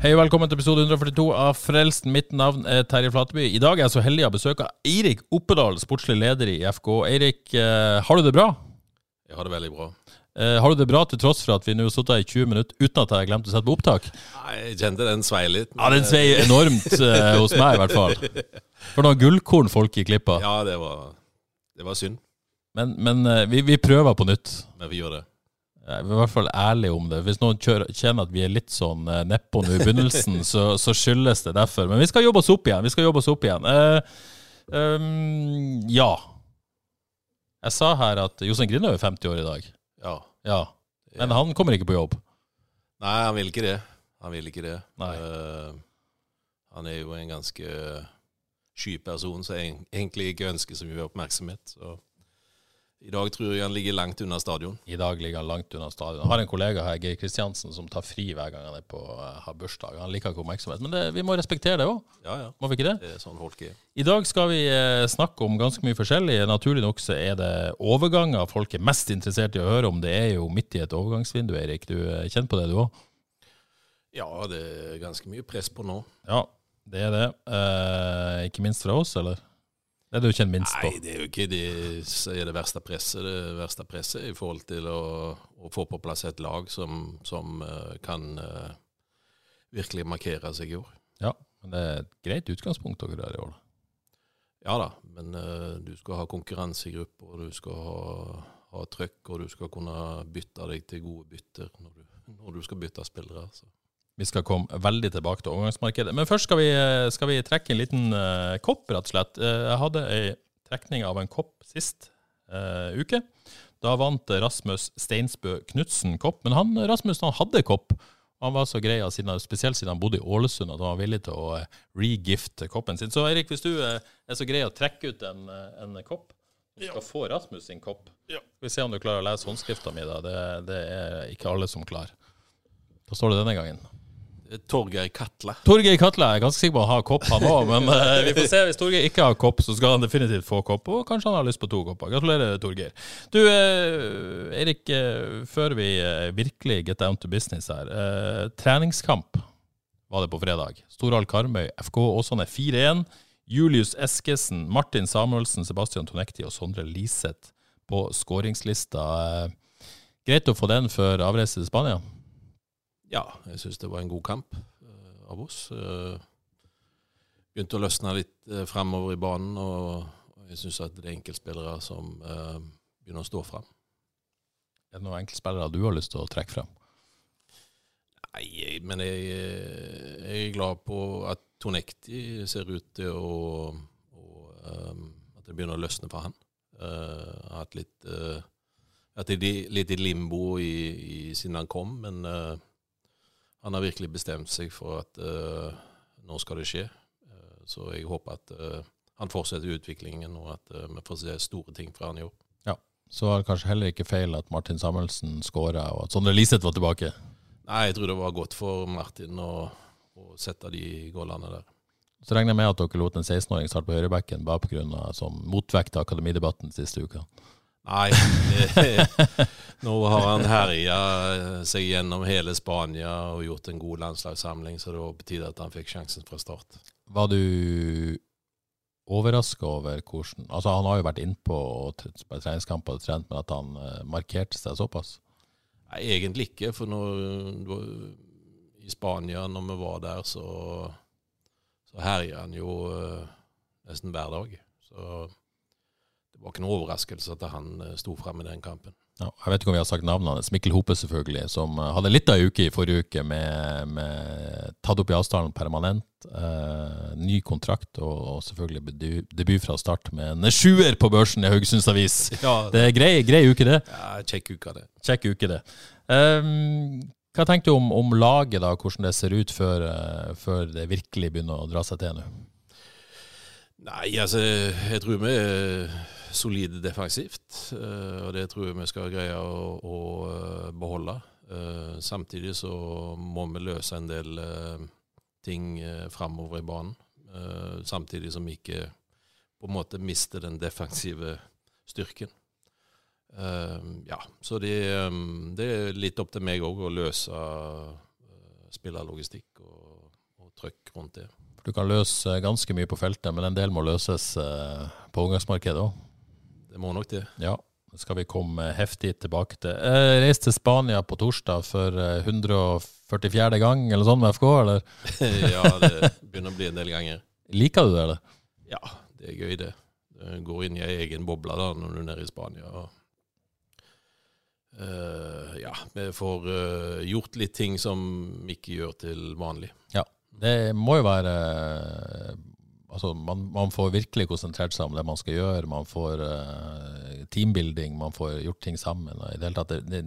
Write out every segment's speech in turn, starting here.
Hei og velkommen til episode 142 av Frelsen. Mitt navn er Terje Flateby. I dag er jeg så heldig å besøke Eirik Oppedal, sportslig leder i FK. Eirik, eh, har du det bra? Jeg har det veldig bra. Eh, har du det bra til tross for at vi nå har sittet her i 20 minutter uten at jeg har glemt å sette på opptak? Nei, Jeg kjente den svei litt. Ja, den svei enormt eh, hos meg, i hvert fall. For noen gullkorn folk i klippa. Ja, det var, det var synd, Men, men vi, vi prøver på nytt. men vi gjør det. Jeg er i hvert fall ærlig om det. Hvis noen kjenner at vi er litt sånn eh, nedpå nå i begynnelsen, så, så skyldes det derfor. Men vi skal jobbe oss opp igjen. Vi skal jobbe oss opp igjen. Uh, um, ja. Jeg sa her at Jostein Grindhaug er 50 år i dag. Ja. Ja. Men han kommer ikke på jobb. Nei, han vil ikke det. Han vil ikke det. Eh, han er jo en ganske sky person som egentlig ikke ønsker så mye oppmerksomhet. Så i dag tror jeg han ligger langt unna stadion. I dag ligger han langt unna stadion. Jeg har en kollega her, Geir Kristiansen, som tar fri hver gang han er på, eh, har bursdag. Han liker ikke oppmerksomhet. Men det, vi må respektere det òg, Ja, ja. må vi ikke det? Det er sånn folk er. I dag skal vi eh, snakke om ganske mye forskjellig. Naturlig nok så er det overganger folk er mest interessert i å høre om. Det er jo midt i et overgangsvindu, Erik. Du eh, kjenner på det, du òg? Ja, det er ganske mye press på nå. Ja, det er det. Eh, ikke minst fra oss, eller? Det er det du kjenner minst på. Nei, det er jo ikke det som er det verste presset. Det verste presset i forhold til å, å få på plass et lag som, som eh, kan uh, virkelig markere seg i år. Ja, men det er et greit utgangspunkt dere har i år. Ja da, men uh, du skal ha konkurranse i grupper, og du skal ha, ha trøkk, og du skal kunne bytte deg til gode bytter når du, når du skal bytte spillere. Så. Vi skal komme veldig tilbake til overgangsmarkedet. Men først skal vi, eh, skal vi trekke en liten uh, kopp, rett og slett. Uh, jeg hadde ei trekning av en kopp sist uh, uke. Da vant Rasmus Steinsbø Knutsen kopp. Men han, Rasmus han hadde kopp. Han var så grei, siden, spesielt siden han bodde i Ålesund, at han var villig til å regifte koppen sin. Så Erik, hvis du er så grei å trekke ut en, en kopp, du skal få Rasmus sin kopp. Skal vi se om du klarer å lese håndskrifta mi, da. Det, det er ikke alle som klarer. Da står det denne gangen. Torgeir Katle Torgeir Katla er ganske sikker på å ha kopp, han òg. Men eh, vi får se. Hvis Torgeir ikke har kopp, så skal han definitivt få kopp. Og kanskje han har lyst på to kopper. Gratulerer, Torgeir. Du, eh, Erik, eh, før vi virkelig get down to business her. Treningskamp var det på fredag. Storhall Karmøy, FK Åsane 4-1. Julius Eskesen, Martin Samuelsen, Sebastian Tonekti og Sondre Liseth på skåringslista. Greit å få den før avreise til Spania? Ja, jeg syns det var en god kamp eh, av oss. Eh, begynte å løsne litt uh, framover i banen, og, jeg syns at det er enkeltspillere som eh, begynner å stå frem. Er det noen enkeltspillere du har lyst til å trekke frem? Nei, men jeg, eh, jeg er glad på at Tonekti ser ut til å, og, um, At det begynner å løsne for han. Uh, hatt litt uh, At det er litt i limbo i, i, siden han kom, men eh, han har virkelig bestemt seg for at uh, nå skal det skje. Uh, så jeg håper at uh, han fortsetter utviklingen, og at vi får se store ting fra han i år. Så var det kanskje heller ikke feil at Martin Samuelsen skåra, og at Sondre Liseth var tilbake. Nei, jeg tror det var godt for Martin å, å sette de gålene der. Så regner jeg med at dere lot en 16-åring starte på høyrebekken bare pga. som motvekt til akademidebatten siste uka. Nei, det, nå har han herja seg gjennom hele Spania og gjort en god landslagssamling, så det var på tide at han fikk sjansen fra start. Var du overraska over hvordan Altså, han har jo vært innpå og t- treningskamper og trent, men at han eh, markerte seg såpass? Nei, egentlig ikke, for når, i Spania, når vi var der, så, så herja han jo eh, nesten hver dag. Så det var ikke noen overraskelse at han eh, sto frem i den kampen. Ja, jeg vet ikke om vi har sagt navnet hans. Mikkel Hope, selvfølgelig, som eh, hadde litt av ei uke i forrige uke med, med tatt opp i avstanden permanent. Eh, ny kontrakt og, og selvfølgelig debut, debut fra start med en sjuer på børsen i Haugesunds Avis. Ja, Det er grei, grei uke, det. ja kjekk uke, det. Kjekk uke, det. Um, hva tenker du om, om laget, da, hvordan det ser ut før, eh, før det virkelig begynner å dra seg til nå? Nei, altså, jeg tror vi solide defensivt. eh, Og det tror jeg vi skal greie å, å eh, beholde. Eh, Samtidig så må vi løse en del ting framover i banen. Samtidig som vi ikke på en måte mister den defensive styrken. Ja, så det, det er litt opp til meg òg å løse spillerlogistikk og, og trøkk rundt det. Du kan løse ganske mye på feltet, men en del må løses på ungdomsmarkedet òg. Det må nok det. Ja, det skal vi komme heftig tilbake til. Jeg reiste til Spania på torsdag for eh, 144. gang, eller sånn med FK, eller? ja, det begynner å bli en del ganger. Liker du det, eller? Ja, det er gøy, det. Du går inn i ei egen boble da når du er nede i Spania. og Uh, ja, vi får uh, gjort litt ting som vi ikke gjør til vanlig. Ja. Det må jo være eh, Altså, man, man får virkelig konsentrert seg om det man skal gjøre. Man får uh, teambuilding, man får gjort ting sammen. og i det hele tatt, det, det,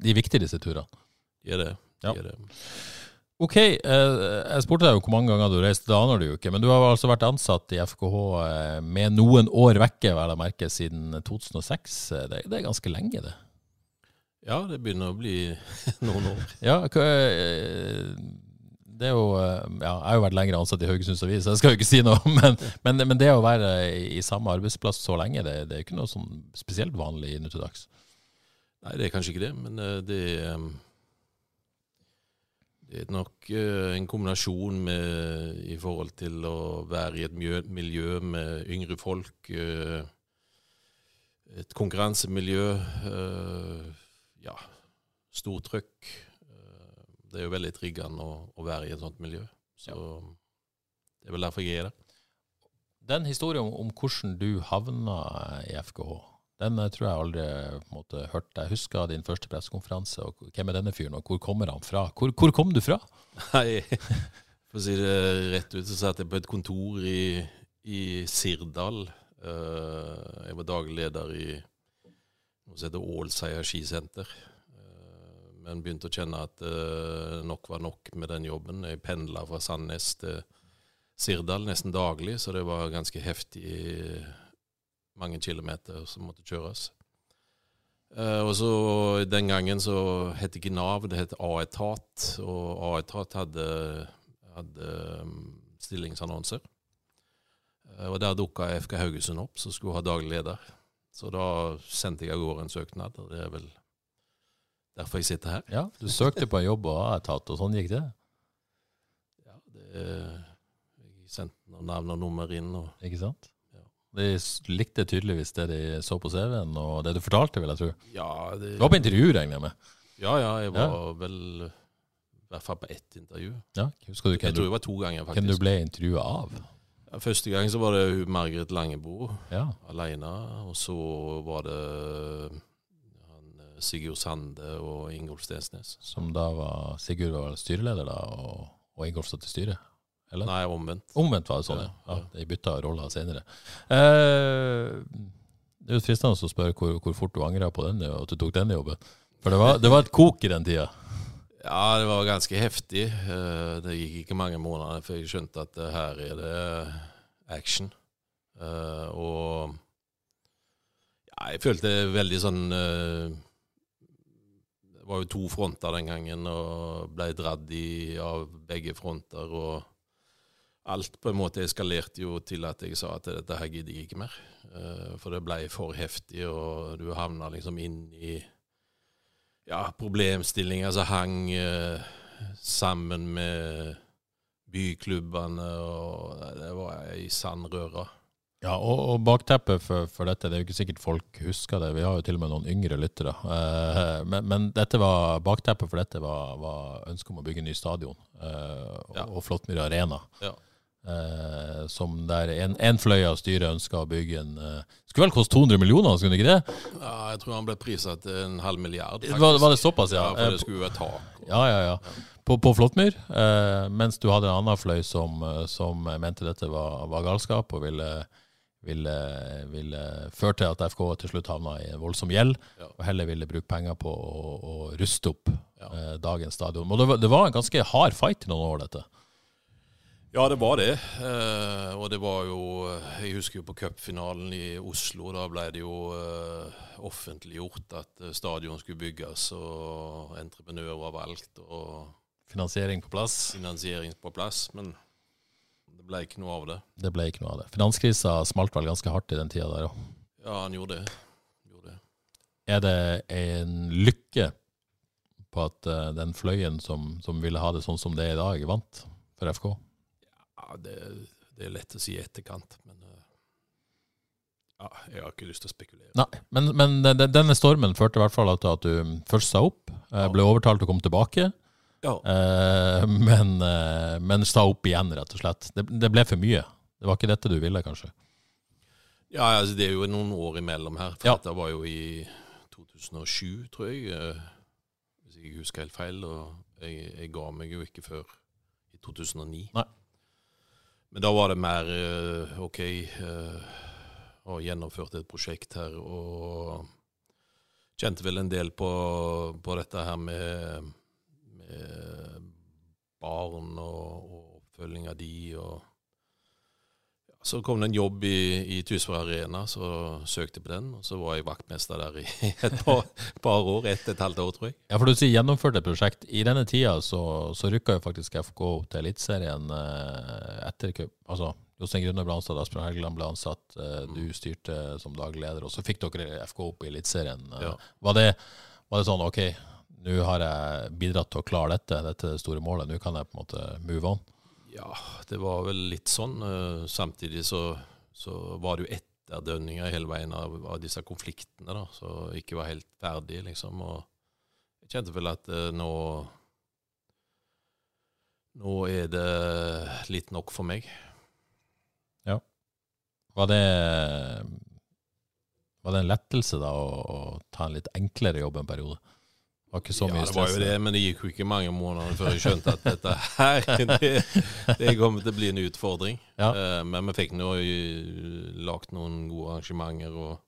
De er viktige, disse turene. Er det. De Ja. er det. Ok, eh, jeg spurte deg jo hvor mange ganger du reiste, det aner du jo ikke. Men du har altså vært ansatt i FKH eh, med noen år vekke, vel å merke, siden 2006. Eh, Det, er ganske lenge, det. Ja, det begynner å bli noen år. Ja, hva- det er jo eh, Ja, jeg har jo vært lenger ansatt i Haugesunds Avis, så jeg skal jo ikke si noe. Men, men, men det å være i, samme arbeidsplass så lenge, det, det er ikke noe sånn spesielt vanlig nå til dags. Nei, det er kanskje ikke det, men eh, det er det er nok eh, en kombinasjon med, i forhold til å være i et miljø, med yngre folk. eh, Et konkurransemiljø. eh, Ja, stort trøkk. Eh, Det er jo veldig triggende å, å være i et sånt miljø. Så det er vel derfor jeg er der. Den historien om, om hvordan du havna i FKH, den eh, tror jeg aldri på en måte hørt. Jeg husker din første pressekonferanse, og hvem er denne fyren, og hvor kommer han fra? Hvor, hvor kom du fra? Nei, for å si det rett ut, så satt jeg på et kontor i, i Sirdal. Eh, jeg var daglig leder i noe som heter Ålseia skisenter. Men begynte å kjenne at uh, nok var nok med den jobben. Jeg pendla fra Sandnes til Sirdal nesten daglig, så det var ganske heftig mange kilometer som måtte kjøres. Uh, og så Den gangen så het ikke Nav, det het A-etat. Og A-etat hadde, hadde um, stillingsannonser. Uh, og Der dukka FK Haugesund opp, som skulle ha daglig leder. Så da sendte jeg av gårde en søknad. og Det er vel derfor jeg sitter her. Ja, Du søkte på en jobb og har tatt, og sånn gikk det? Ja, det, jeg sendte noen navn og nummer inn. og Ikke sant? Ja. De likte tydeligvis det de så på CV-en, og det du fortalte, vil jeg tro. Ja, det, Du var på intervju, regner jeg med? ja, ja, jeg var vel i hvert fall på ett intervju. Ja, Husker du Jeg tror det var to ganger, faktisk. hvem du ble intervjua av? Ja, Første gang så var det Margaret Langebo. Ja, alene. Og så var det Sigurd Sande og Ingolf Stensnes. Som da var Sigurd var styreleder, da, og, og Ingolf satt i styret? Eller? Nei, omvendt. Omvendt var det sånn, ja. Ja, ja de bytta roller senere. Eh, det er jo fristende å spørre hvor, hvor fort du angra på den, at du tok denne jobben. For det var, det var et kok i den tida. Ja, det var ganske heftig. Eh, Det gikk ikke mange måneder før jeg skjønte at her er det action. Eh, Og ja, jeg følte veldig sånn eh, var jo to fronter den gangen, og ble dratt i av begge fronter. og alt på en måte eskalerte jo til at jeg sa at dette her gidder jeg ikke mer. Eh, For det ble for heftig, og du havna liksom inn i ja, problemstillinger som hang eh, sammen med byklubbene, og det var ei sann røre. Ja, og, og bakteppet for, for dette, det er jo ikke sikkert folk husker det. Vi har jo til og med noen yngre lyttere. Eh, men, men dette var, bakteppet for dette var, var ønsket om å bygge ny stadion. eh, og, Ja. og Flåttmyr Arena. Ja. Eh, som der en, en fløy av styret ønska å bygge en eh, Skulle vel koste 200 millioner, skulle det ikke det? Ja, jeg tror han ble priset til en halv milliard. Var, var det såpass, ja? Ja, for Eh, det skulle være tak. Ja, ja, ja. På, på Flåttmyr. Eh, mens du hadde en annen fløy som, som mente dette var, var galskap, og ville, ville, ville føre til at FK til slutt havna i en voldsom gjeld, Ja. og heller ville bruke penger på å, å ruste opp Ja. eh, dagens stadion. Og det var, det var en ganske hard fight i noen år, dette. Ja, det var det. Eh, og det var jo Jeg husker jo på cupfinalen i Oslo. Da ble det jo eh, offentliggjort at eh, stadion skulle bygges, og entreprenører var valgt, og Finansiering på plass. finansiering på plass. Men ble ikke noe av det. Det ble ikke noe av det. Finanskrisa smalt vel ganske hardt i den tida der òg. Ja, han gjorde det. Gjorde det. Er det en lykke på at uh, den fløyen som, som ville ha det sånn som det er i dag, vant for FK? Ja, det, det er lett å si i etterkant, men eh, ja, jeg har ikke lyst til å spekulere. Nei, men, men denne stormen førte i hvert fall til at du først sa opp, eh, ble overtalt til å komme tilbake, Ja. eh, men, eh, men sta opp igjen, rett og slett. Det, det ble for mye. Det var ikke dette du ville, kanskje? Ja, altså det er jo noen år imellom her. For Ja. dette var jo i 2007, tror jeg. eh, Hvis jeg ikke husker helt feil. Og jeg, jeg ga meg jo ikke før i 2009. Nei. Men da var det mer eh, OK uh, Har gjennomført et prosjekt her og kjente vel en del på, på dette her med, med barn og, og oppfølging av de. og så kom det en jobb i, i Tysvær Arena, så søkte jeg på den. Og så var jeg vaktmester der i et par, par år. Ett et halvt år, tror jeg. Ja, for du sier gjennomførte prosjekt. I denne tida så, så rykka jo faktisk FK opp til Eliteserien eh, etter cup. Altså, Jostein Grüner ble ansatt, Asbjørn Helgeland ble ansatt, eh, du styrte som daglig leder, og så fikk dere FK opp i Eliteserien. Eh, Ja. var, var det sånn OK, nå har jeg bidratt til å klare dette, dette store målet, nå kan jeg på en måte move on? Ja, det var vel litt sånn. eh, Samtidig så, så var det jo etterdønninger hele veien av, av disse konfliktene, da, så ikke var helt ferdig, liksom. Og jeg kjente vel at eh, nå Nå er det litt nok for meg. Var det, var det en lettelse da å, å ta en litt enklere jobb en periode? Var ikke så mye ja, det var jo det, men det gikk jo ikke mange måneder før jeg skjønte at dette her, det, det kommer til å bli en utfordring. Ja. Eh, Men vi fikk nå eh, lagt noen gode arrangementer og,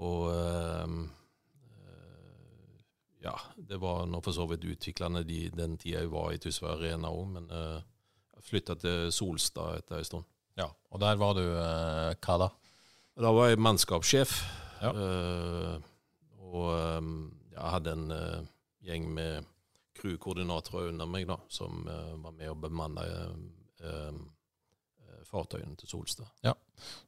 og eh, ja, det var nå for så vidt utviklende de, den tida jeg var i Tysvær Arena òg, men eh, flytta til Solstad etter en stund. Ja, og der var du hva da? Da var jeg mannskapssjef. Ja. og ehm, jeg hadde en uh, gjeng med crewkoordinatorer under meg da, som uh, var med å bemanne eh, fartøyene til Solstad. Ja,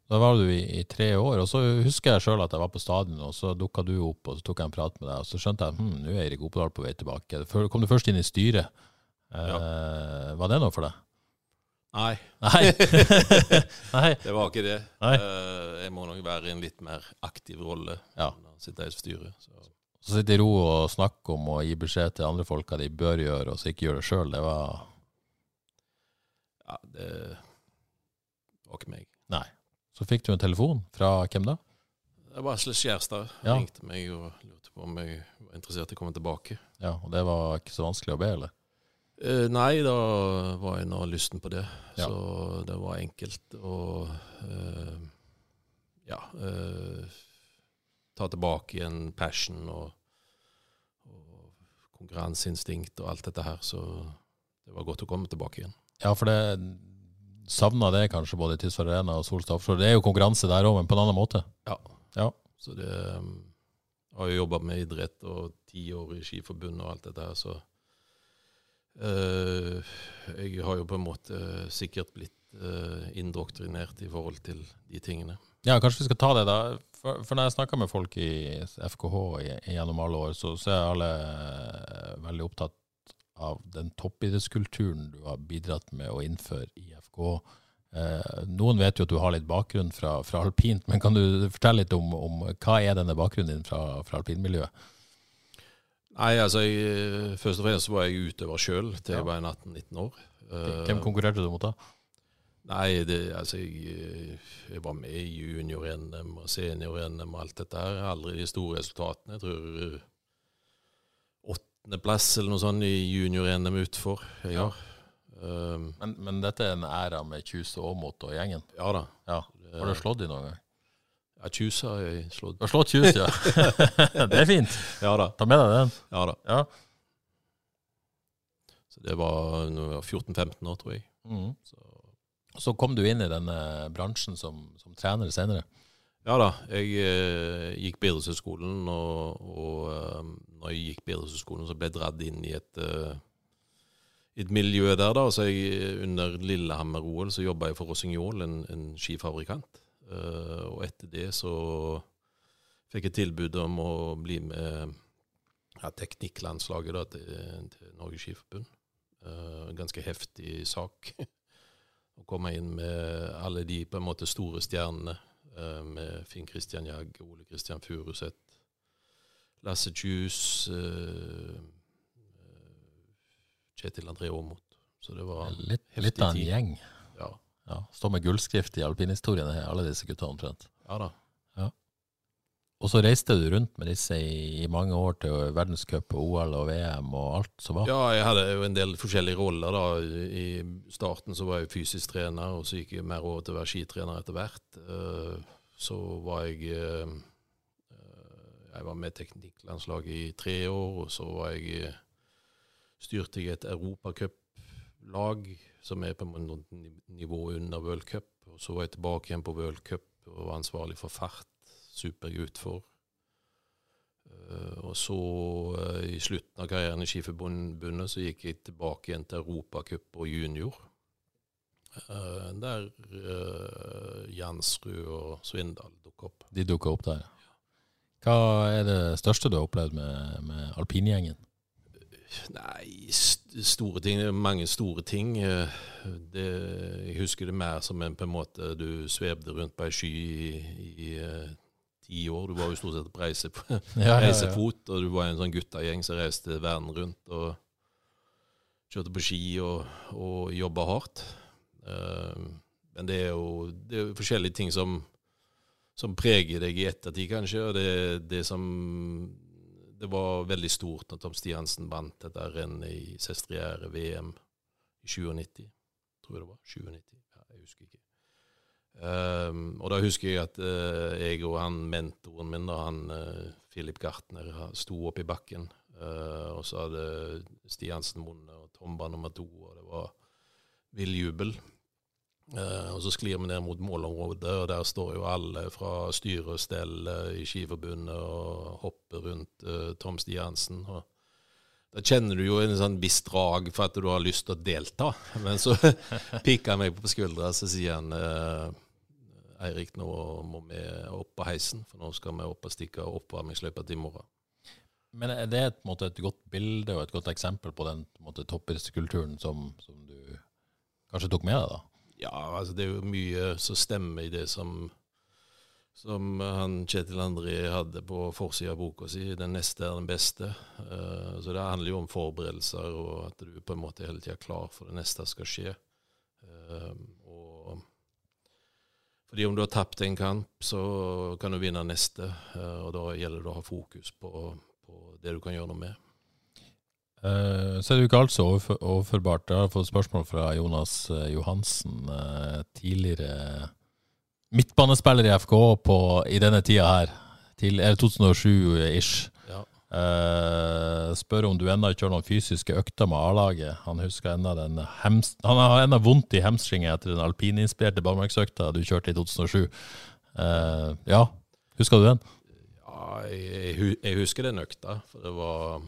Da var du i, i tre år, og så husker jeg sjøl at jeg var på stadion, og så dukka du opp, og så tok jeg en prat med deg, og så skjønte jeg hm, nå er Eirik Opedal på vei tilbake. Kom du først inn i styret? Eh, Var det noe for deg? Nei, Nei. Nei. det var ikke det. Nei. Jeg må nok være i en litt mer aktiv rolle Ja. enn å sitte i styret. Så. Så sitte i ro og snakke om å gi beskjed til andre folk hva de bør gjøre, og så ikke gjøre det sjøl, det var Ja, det var ikke meg. Nei. Så fikk du en telefon fra hvem da? Det var Asle Skjærstad Ja. ringte meg og lurte på om jeg var interessert i å komme tilbake. Ja, Og det var ikke så vanskelig å be, eller? Eh, nei, da var jeg nå lysten på det. Ja. Så det var enkelt å eh, ja, eh, ta tilbake igjen passion og, og konkurranseinstinkt og alt dette her. Så det var godt å komme tilbake igjen. Ja, for det savna det kanskje både i Tysvær Arena og Solstad Offshore. Det er jo konkurranse der òg, men på en annen måte. Ja. Ja. Så det jeg har jo jobba med idrett og ti år i Skiforbundet og alt dette her, så øh, Jeg har jo på en måte sikkert blitt øh, indoktrinert i forhold til de tingene. Ja, kanskje vi skal ta det, da. For, for når jeg snakker med folk i FKH i- gjennom alle år, så, så er alle eh, veldig opptatt av den toppidrettskulturen du har bidratt med å innføre i FKH. Eh, noen vet jo at du har litt bakgrunn fra, fra alpint, men kan du fortelle litt om, om hva er denne bakgrunnen din fra, fra alpinmiljøet? Nei, altså jeg, Først og fremst var jeg utøver sjøl til jeg Ja. var 18-19 år. Eh, Hvem konkurrerte du mot da? Nei, det, altså jeg, jeg var med i junior-NM og senior-NM og alt dette her. Aldri de store resultatene. Jeg tror åttendeplass eller noe sånt i junior-NM utfor jeg har. Um, Men, men dette er en æra med Kjuse Aamodt og gjengen. ja da. Ja. Har du slått dem noen gang? Ja, Kjus har jeg slått. Du har slått Kjus, ja. det er fint. Ja da. Ta med deg den. Ja da. Ja. Så det var 14-15 år, tror jeg. Mm. Så, Så kom du inn i denne bransjen som, som trener senere. ja da. Jeg eh, gikk Bedreshøgskolen, og, og eh, når jeg gikk Bedreshøgskolen, så ble jeg dratt inn i et, eh, et miljø der. da, så jeg, Under Lillehammer-OL så jobba jeg for Rossignol, en, en skifabrikant. Eh, og etter det så fikk jeg tilbud om å bli med ja, teknikklandslaget da, til, til Norges Skiforbund. Eh, ganske heftig sak. Å komme inn med alle de på en måte store stjernene, eh, med Finn Christian Jagg, Ole Christian Furuseth, Lasse Kjus, eh, eh, Kjetil André Aamodt. Så det var en Litt, litt av en gjeng. Ja, Ja. Står med gullskrift i alpinhistorien, alle disse gutta omtrent. ja da. Og så reiste du rundt med disse i, i mange år til verdenscup og OL og VM og alt som var. Ja, jeg hadde jo en del forskjellige roller. da. I starten så var jeg fysisk trener, og så gikk jeg mer over til å være skitrener etter hvert. Eh, Så var jeg eh, eh, Jeg var med i teknikklandslaget i tre år, og så var jeg styrte jeg et europacuplag som er på nivå under v-cup. Så var jeg tilbake igjen på v-cup og var ansvarlig for fart. Supergutt for. Eh, og så, eh, i slutten av karrieren i Skiforbundet, så gikk jeg tilbake igjen til Europacup og junior. Eh, der Jansrud og Svindal dukket opp. De dukka opp der. Hva er det største du har opplevd med, med alpingjengen? Nei, st store ting. Det er mange store ting. Det, jeg husker det mer som en på en måte Du svevde rundt på ei sky i, i ti år. Du var jo stort sett på reise, reisefot, og du var en sånn guttagjeng som reiste verden rundt og kjørte på ski og, og jobba hardt. Uh, men det er jo det er forskjellige ting som, som preger deg i ettertid, kanskje. Og det, det som Det var veldig stort når Tom Stiansen vant dette rennet i Sestriere VM i 97. Tror jeg det var. 97. Ja, jeg husker ikke. Um, og da husker jeg at uh, jeg og han mentoren min, da, han uh, Philip Gartner, sto oppe i bakken. Uh, og så hadde Stiansen vunnet, og Tom var nummer to, og det var vill jubel. Og så sklir vi ned mot målområdet, og der står jo alle fra styre og stell i Skiforbundet og hopper rundt Tom Stiansen. og da kjenner du jo en sånn viss drag for at du har lyst til å delta. Men så pikker han meg på skuldra, så sier han Eirik, nå må vi opp på heisen, for nå skal vi opp og stikke oppvarmingsløypa til i morgen. Men er det et, måte, et godt bilde og et godt eksempel på den toppidrettskulturen som, som du kanskje tok med deg? da? Ja, altså det er jo mye som stemmer i det som som han Kjetil André hadde på forsida av boka si, 'Den neste er den beste'. Uh, så det handler jo om forberedelser, og at du på en måte hele tida er klar for det neste skal skje. Og fordi om du har tapt en kamp, så kan du vinne neste, eh, og da gjelder det å ha fokus på, på det du kan gjøre noe med. Uh, så er det jo ikke alt så overfor, overførbart. Jeg har fått spørsmål fra Jonas eh, Johansen, uh, tidligere midtbanespiller i FK på, i denne tida her. Til, er det 2007-ish. Eh, spør om du ennå kjører noen fysiske økter med A-laget. Han husker enda den hems, Han har ennå vondt i hamstringen etter den alpininspirerte barmarksøkta du kjørte i 2007. Uh, ja, husker du den? Ja, jeg jeg husker den økta, for det var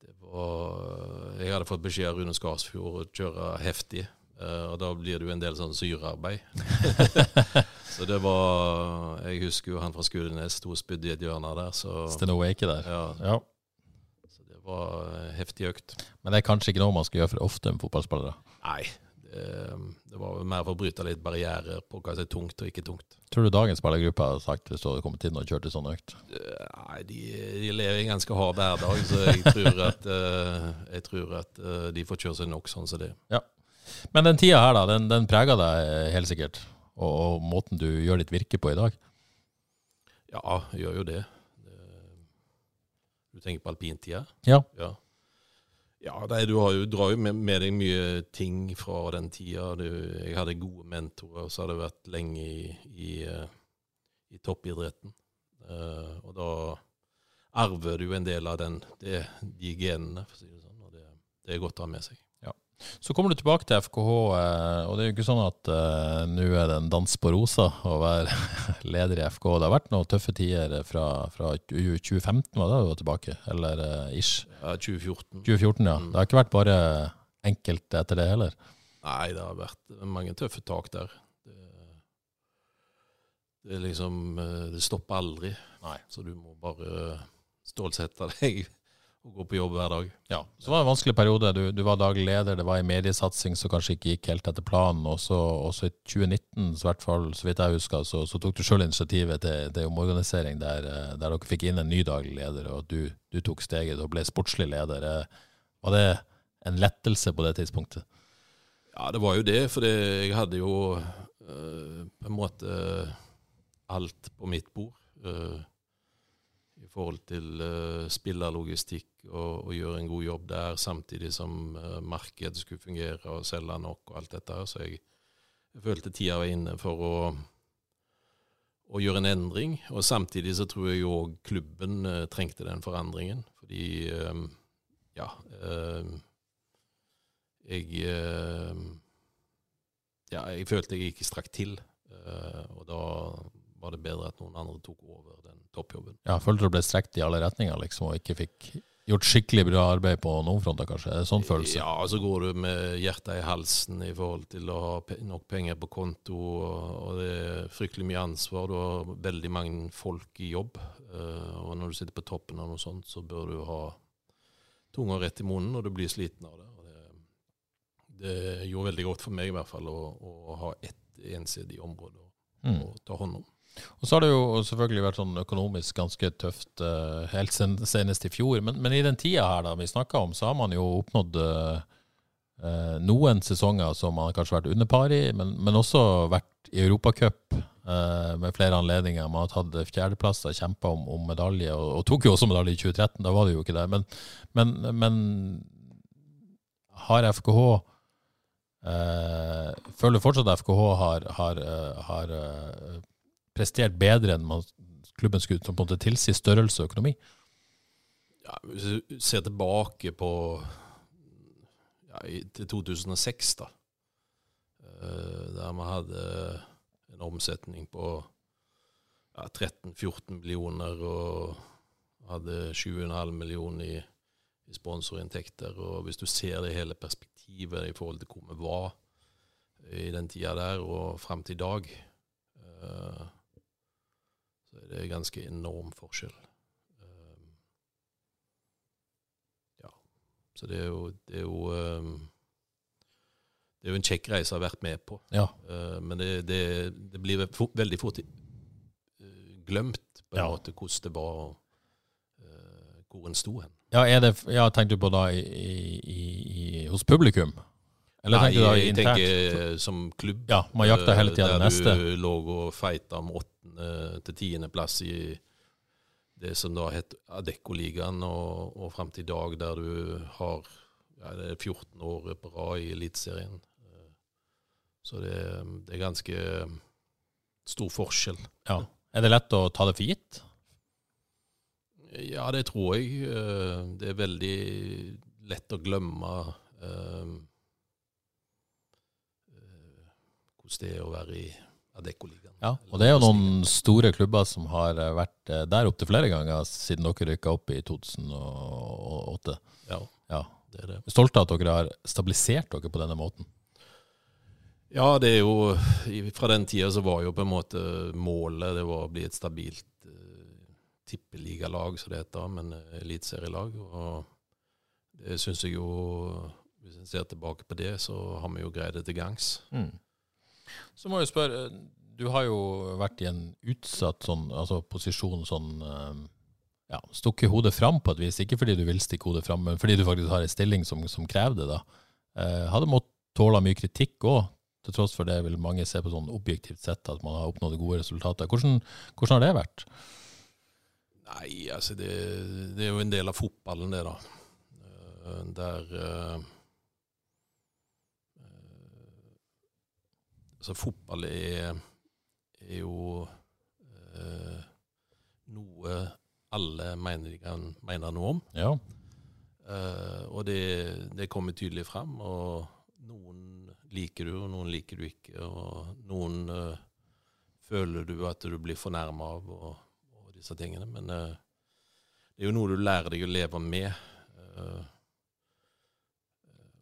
Det var Jeg hadde fått beskjed av Rune Skarsfjord å kjøre heftig, eh, og da blir det jo en del sånn syrearbeid. så det var Jeg husker jo han fra Skudenes sto og spydde i et hjørne der, så Sten Awake der. ja, Ja. så det var en heftig økt. Men det er kanskje ikke noe man skal gjøre for ofte med fotballspillere. Nei, det, det var mer for å bryte litt barrierer på hva som er tungt og ikke tungt. Tror du dagens spillergruppe hadde sagt hvis du hadde kommet inn og kjørt en sånn økt? Eh, Nei, de, de lever i en ganske hard hverdag, så jeg tror at, eh, jeg tror at eh, de får kjøre seg nok sånn som det. Men den tida her, da, den, den preger deg helt sikkert? Og, og, måten du gjør ditt virke på i dag? Ja, jeg gjør jo det. Du tenker på alpintida? Ja. ja. Ja, nei, du, jo, drar jo med, med, deg mye ting fra den tida. Du, jeg hadde gode mentorer, og så hadde jeg vært lenge i, i, eh, i toppidretten. Uh, og da arver du en del av den, det, de genene, for å si det sånn. Og det, det er godt å ha med seg. Så kommer du tilbake til FKH, eh, og det er jo ikke sånn at uh, nå er det en dans på rosa å være leder i FKH. Det har vært noen tøffe tider fra, fra 2015, var det du var tilbake? Eller uh, ish? Ja, 2014. 2014, ja. Mm. Det har ikke vært bare enkelt etter det heller? Nei, det har vært mange tøffe tak der. Det, det er liksom Det stopper aldri. Nei. Så du må bare stålsette deg å gå på jobb hver dag. Ja, Så var det en vanskelig periode. Du, du var daglig leder, det var en mediesatsing som kanskje ikke gikk helt etter planen. Og så i 2019, så, hvert fall, så vidt jeg husker, så, så tok du sjøl initiativet til, til omorganisering der, eh, der, dere fikk inn en ny daglig leder, og du, du tok steget og ble sportslig leder. Eh, var det en lettelse på det tidspunktet? Ja, det var jo det. For jeg hadde jo øh, på en måte alt på mitt bord. Øh, i forhold til uh, spillerlogistikk og, og, gjøre en god jobb der, samtidig som uh, markedet skulle fungere og selge nok og alt dette. Så jeg, jeg følte tida var inne for å, å, gjøre en endring. Og samtidig så tror jeg òg klubben uh, trengte den forandringen. Fordi ja jeg ja, jeg følte jeg ikke strakk til. og da var det bedre at noen andre tok over den toppjobben. Ja, Følte du ble strekt i alle retninger liksom, og ikke fikk gjort skikkelig bra arbeid på noen fronter, kanskje? Er det sånn følelse? Ja, så går du med hjertet i halsen i forhold til å ha nok penger på konto, og det er fryktelig mye ansvar. Du har veldig mange folk i jobb, eh, og når du sitter på toppen av noe sånt, så bør du ha tunga rett i munnen, og du blir sliten av det. det, det gjorde veldig godt for meg i hvert fall å, å ha ett ensidig område å, mm. å ta hånd om. Og så har det jo selvfølgelig vært sånn økonomisk ganske tøft uh, helt sen, senest i fjor. Men, men, i den tida her da vi snakka om, så har man jo oppnådd uh, noen sesonger som man kanskje har vært underpar i, men, men også vært i Europacup uh, med flere anledninger. Man har tatt fjerdeplasser, kjempa om, om, medalje, og, og, tok jo også medalje i 2013. Da var det jo ikke det. Men, men, men har FKH Føler du fortsatt at FKH har, har, har prestert bedre enn man, klubben skulle på en måte tilsi størrelse og økonomi? Ja, hvis du ser tilbake på ja, til 2006, da, eh, der vi hadde en omsetning på ja, 13-14 millioner og hadde 7,5 millioner i, i sponsorinntekter. Og hvis du ser det hele perspektivet i forhold til hvor vi var i den tida der og fram til i dag, så det er ganske enorm forskjell. Um, ja. Så det er jo, det er jo um, det er jo en kjekk reise jeg har vært med på. Ja. Uh, men det, det, det, blir veldig fort uh, glemt på en ja. måte hvordan det var, uh, hvor en sto hen. Ja, det, ja, Tenker du på da i, i, i, hos publikum? Eller Nei, tenker du da jeg tenker som klubb. Ja, Man jakter hele tida det neste. Der du lå og feita om åtte til tiendeplass i det som da het Adeccoligaen, og, og fram til i dag, der du har ja, det er 14 år på rad i Eliteserien. Så det, det, er ganske stor forskjell. Ja. Er det lett å ta det for gitt? Ja, det tror jeg. Det er veldig lett å glemme eh, hvordan det er å være i Adeccoligaen. Ja, og det er jo noen store klubber som har eh, vært eh, der opptil flere ganger siden dere rykka opp i 2008. Ja, ja. det er det. Stolte av at dere har stabilisert dere på denne måten? Ja, det er jo Fra den tida så var jo på en måte målet det var å bli et stabilt uh, tippeligalag, som det heter, men uh, eliteserielag. Og det syns jeg jo Hvis en ser tilbake på det, så har vi jo greid det til gangs. Mm. Så må jeg spørre, du har jo vært i en utsatt sånn, altså posisjon sånn eh, ja, Stukket hodet fram på et vis, ikke fordi du vil stikke hodet fram, men fordi du faktisk har en stilling som, som krever det. da. Eh, har måttet tåle mye kritikk òg, til tross for det vil mange se på sånn objektivt sett at man har oppnådd gode resultater. Hvordan, hvordan har det vært? Nei, altså det, det, er jo en del av fotballen, det, da. Eh, der uh, Altså, fotball er, er jo eh, noe alle mener de kan mene noe om. Ja. Eh, og det, det, kommer tydelig fram. Og noen liker du, og noen liker du ikke. Og noen føler du at du blir fornærma av. og disse tingene. Men uh, det er jo noe du lærer deg å leve med. Uh,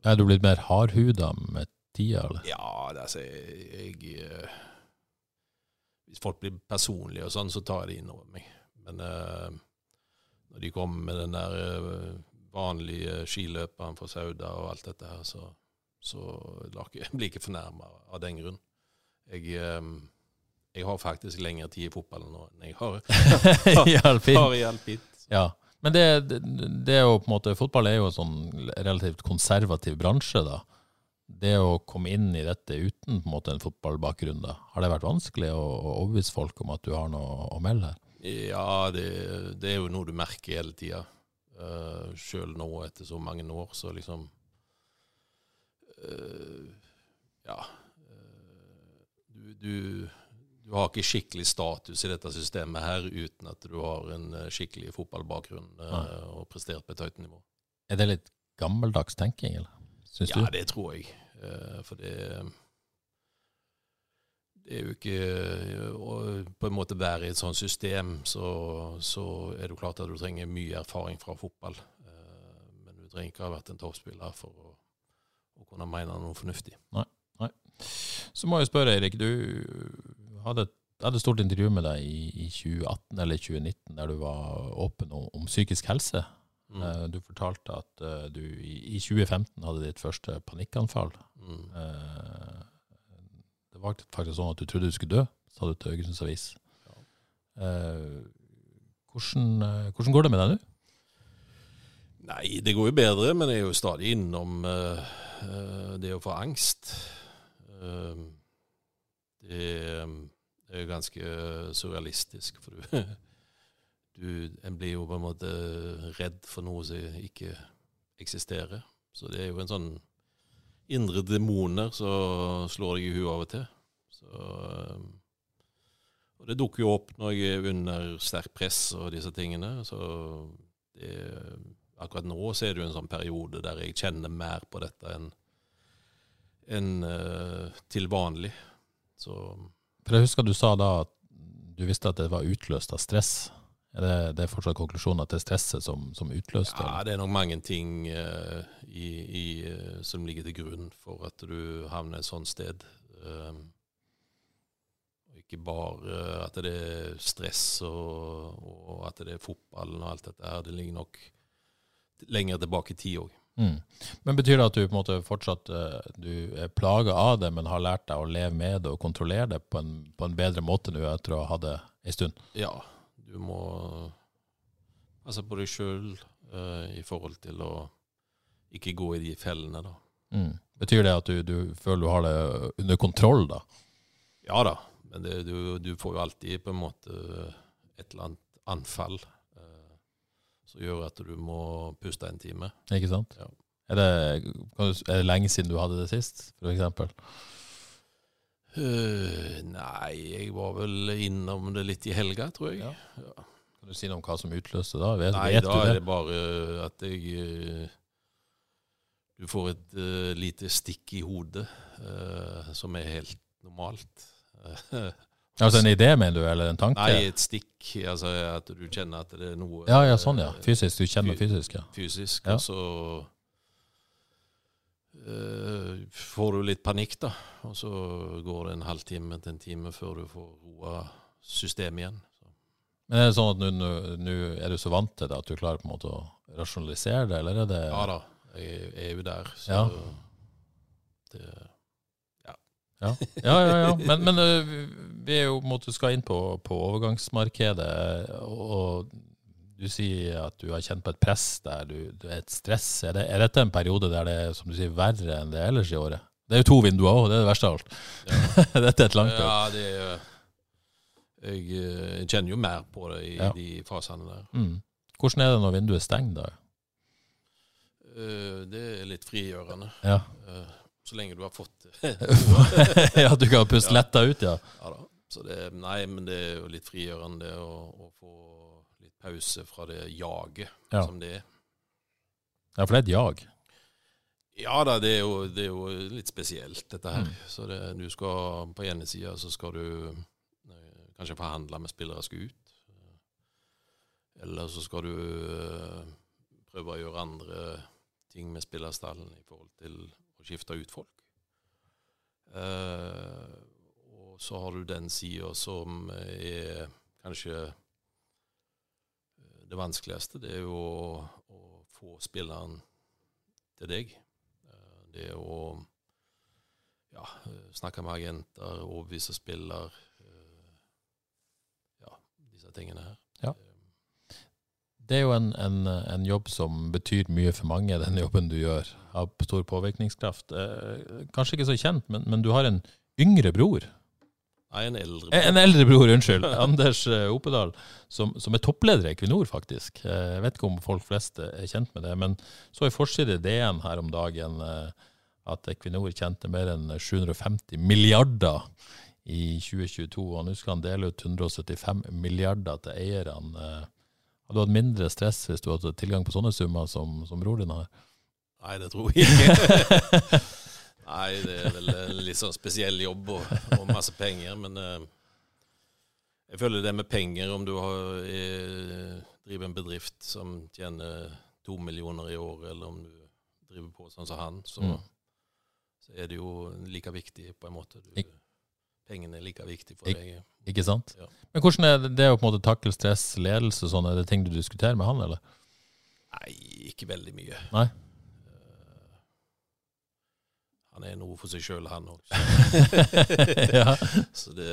er du blitt mer hardhuda med tida, eller? Ja, det, altså, jeg, jeg uh, Hvis folk blir personlige og sånn, så tar jeg det inn over meg. Men når de kommer med den der vanlige skiløperen fra Sauda og alt dette her, så, så blir jeg ikke fornærma av den grunn. Jeg jeg har faktisk lengre tid i fotballen nå enn jeg har, I alpint. har i alpin. Ja. Men det, det, det, er jo på en måte, fotball er jo en sånn relativt konservativ bransje. da. Det å komme inn i dette uten på en måte en fotballbakgrunn, da, har det vært vanskelig å, å overbevise folk om at du har noe å melde her? Ja, det, det er jo noe du merker hele tida. Uh, eh, Sjøl nå, etter så mange år, så liksom uh, Ja. Uh, du, du du har ikke skikkelig status i dette systemet her uten at du har en skikkelig fotballbakgrunn uh, og prestert på et høyt nivå. Er det litt gammeldags tenking, eller? Syns ja, du? det tror jeg. Uh, for det, det er jo ikke Å på en måte være i et sånt system, så, så, er det klart at du trenger mye erfaring fra fotball. Uh, men du trenger ikke ha vært en toppspiller for å, å kunne mene noe fornuftig. Nei. Nei. Så må jeg spørre, Erik. Du hadde et hadde et stort intervju med deg i, i, 2018 eller 2019 der du var åpen om, om psykisk helse. Mm. Uh, du fortalte at uh, du i, i, 2015 hadde ditt første panikkanfall. Mm. Uh, det var faktisk sånn at du trodde du skulle dø, sa du til Haugesunds Avis. Ja. Hvordan, hvordan, går det med deg nå? Nei, det går jo bedre, men jeg er jo stadig innom det å få angst. det det er jo ganske eh, surrealistisk. For du, du En blir jo på en måte redd for noe som ikke eksisterer. Så det er jo en sånn indre demoner som slår deg i huet av og til. Så, eh, og det dukker jo opp når jeg er under sterkt press og disse tingene. Så det, akkurat nå så er det jo en sånn periode der jeg kjenner mer på dette enn enn uh, til vanlig. Så for jeg husker du sa da at du visste at det var utløst av stress. Er det, det er fortsatt konklusjonen at det er stresset som, som utløste Ja, det er nok mange ting uh, i, i, uh, som ligger til grunn for at du havner et sånt sted. Uh, ikke bare at det er stress og, og, at det er fotballen og alt dette her. Det ligger nok lenger tilbake i tid òg. Mm. Men Betyr det at du på en måte fortsatt uh, du er plaga av det, men har lært deg å leve med det og kontrollere det på en, på en bedre måte nå etter å ha hatt det ei stund? Ja, du må passe på deg sjøl uh, eh, i forhold til å ikke gå i de fellene, da. Mm. Betyr det at du, du, føler du har det under kontroll, da? Ja da, men det, du, du, får jo alltid på en måte et eller annet anfall som gjør at du må puste en time. Ikke sant? Ja. Er, det, er, det, lenge siden du hadde det sist, f.eks.? Uh, nei, jeg var vel innom det litt i helga, tror jeg. Ja. Ja. Kan du si noe om hva som utløste da? Vet, nei, vet da er det bare at jeg uh, Du får et uh, lite stikk i hodet som er helt normalt. Altså en idé, mener du, eller en tanke? Nei, et stikk. Altså at du kjenner at det er noe Ja, ja, sånn, ja. Fysisk. Du kjenner fysisk, ja. Fysisk, ja. og så uh, får du litt panikk, da. Og så går det en halvtime til en time før du får roa systemet igjen. Så. Men er det sånn at nå er du så vant til det at du klarer på en måte å rasjonalisere det, eller er det Ja da, jeg er jo der. Så ja. det ja, ja, ja. ja. Men, men, vi er jo måte, skal inn på, på, overgangsmarkedet, og du sier at du har kjent på et press der, du, du er et stress. Er, det, er, dette en periode der det er som du sier, verre enn det ellers i året? Det er jo to vinduer òg, det er det verste av alt. Dette er et langt Ja, det er Jeg eh, kjenner jo mer på det i Ja. de fasene der. Mm. Hvordan er det når vinduet er stengt, da? Eh, Det er litt frigjørende. Ja, Eh, Så lenge du har fått det. ja du kan puste letta ut, ja. Ja da. Så det, nei, men det er jo litt frigjørende det å, å få litt pause fra det jaget Ja. som det er. Ja, for det er et jag. Ja da, det er jo, det er jo litt spesielt, dette her. Mm. Så det, du skal på ene sida så skal du eh, kanskje forhandle med spillere skal ut. Eller så skal du eh, prøve å gjøre andre ting med spillerstallen i forhold til å skifte ut folk. Eh, og så har du den sida som er kanskje eh, det vanskeligste. Det er jo å, å få spilleren til deg. Det å ja, snakke med agenter, overbevise spiller. eh, Ja, disse tingene her. Ja. Det er jo en, en, en jobb som betyr mye for mange, den jobben du gjør. Har stor påvirkningskraft. Eh, kanskje ikke så kjent, men, men du har en yngre bror. Nei, en eldre bror. En eldre bror, unnskyld. Anders eh, Opedal, som, som er toppleder i Equinor, faktisk. Eh, Jeg vet ikke om folk flest er kjent med det, men så i forside DN her om dagen eh, at Equinor tjente mer enn 750 milliarder i 2022, og nå skal han dele ut 175 milliarder til eierne. Hadde du hatt mindre stress hvis du hadde tilgang på sånne summer som, som bror din har? Nei, det tror jeg ikke. Nei, det er vel en litt sånn spesiell jobb og, og masse penger, men eh, jeg føler det med penger, om du har, er, driver en bedrift som tjener to millioner i året, eller om du driver på sånn som han, så, Mm. så er det jo like viktig på en måte. Du, Ik- pengene er like viktig for Ik- deg. Ikke sant? Ja. Men hvordan er det, det er å på en måte takle stress, ledelse og sånn, er det ting du diskuterer med han, eller? Nei, ikke veldig mye. Nei? Han er noe for seg sjøl, han òg. ja. Så det,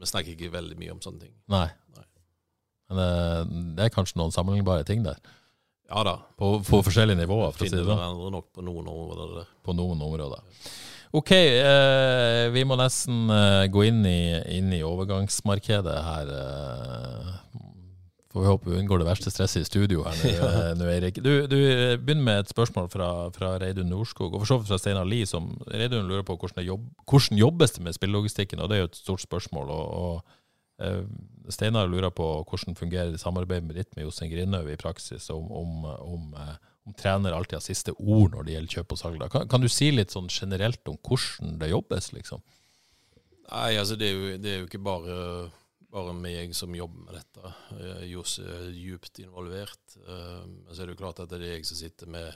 vi snakker ikke veldig mye om sånne ting. Nei. Nei. Men eh, det er kanskje noen sammenlignbare ting der, Ja da. på, på forskjellige nivåer, for å si det sånn, nok på noen områder der. på noen områder. Ok, eh, vi må nesten eh, gå inn i, inn i overgangsmarkedet her. Eh, får vi håpe vi unngår det verste stresset i studio her nå, ja. Eirik. Du, du eh, begynner med et spørsmål fra, fra Reidun Norskog, og for så vidt fra Steinar Lie, som Reidun lurer på hvordan, jobb, hvordan jobbes det med spillelogistikken, og det er jo et stort spørsmål. og, og uh, Steinar lurer på hvordan fungerer samarbeidet med ditt med Jostein Grindhaug i praksis, om, om, om, eh, om trener alltid har siste ord når det gjelder kjøp og salg. Kan, kan du si litt sånn generelt om hvordan det jobbes, liksom? Nei, altså det er jo, det er jo ikke bare, bare meg som jobber med dette. Eh, Johs er djupt involvert. eh, Men så er det jo klart at det er jeg som sitter med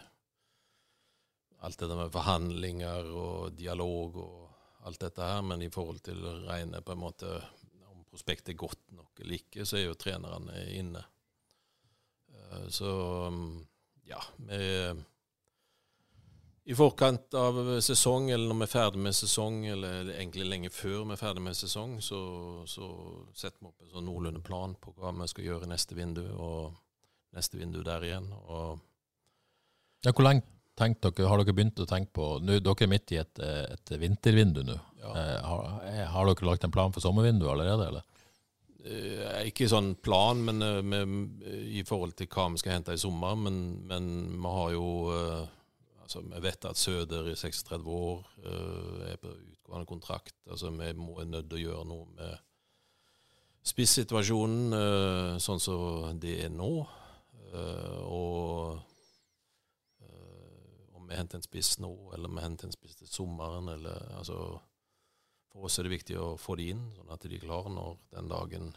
alt dette med forhandlinger og dialog og alt dette her. Men i forhold til rene på en måte om prospektet er godt nok eller ikke, så er jo trenerne inne. Eh, Så mm, ja, vi i forkant av sesong, eller når vi er ferdig med sesong, eller egentlig lenge før vi er ferdig med sesong, så, så setter vi opp en sånn noenlunde plan på hva vi skal gjøre i neste vindu, og neste vindu der igjen. Ja, hvor lenge tenkt dere, har dere begynt å tenke på nå, Dere er midt i et, et vintervindu nå. ja, Eh, har, eh, har dere lagt en plan for sommervinduet allerede, eller? eh, ikke sånn plan men, med, i forhold til hva vi skal hente i sommer, men, men vi har jo altså Vi vet at Søder i 36 år uh, er på utgående kontrakt. altså Vi må er nødt til å gjøre noe med spissituasjonen uh, sånn som det er nå. Uh, og om vi henter en spiss nå, eller om vi henter en spiss til sommeren, eller altså For oss er det viktig å få de inn, sånn at de er klare når den dagen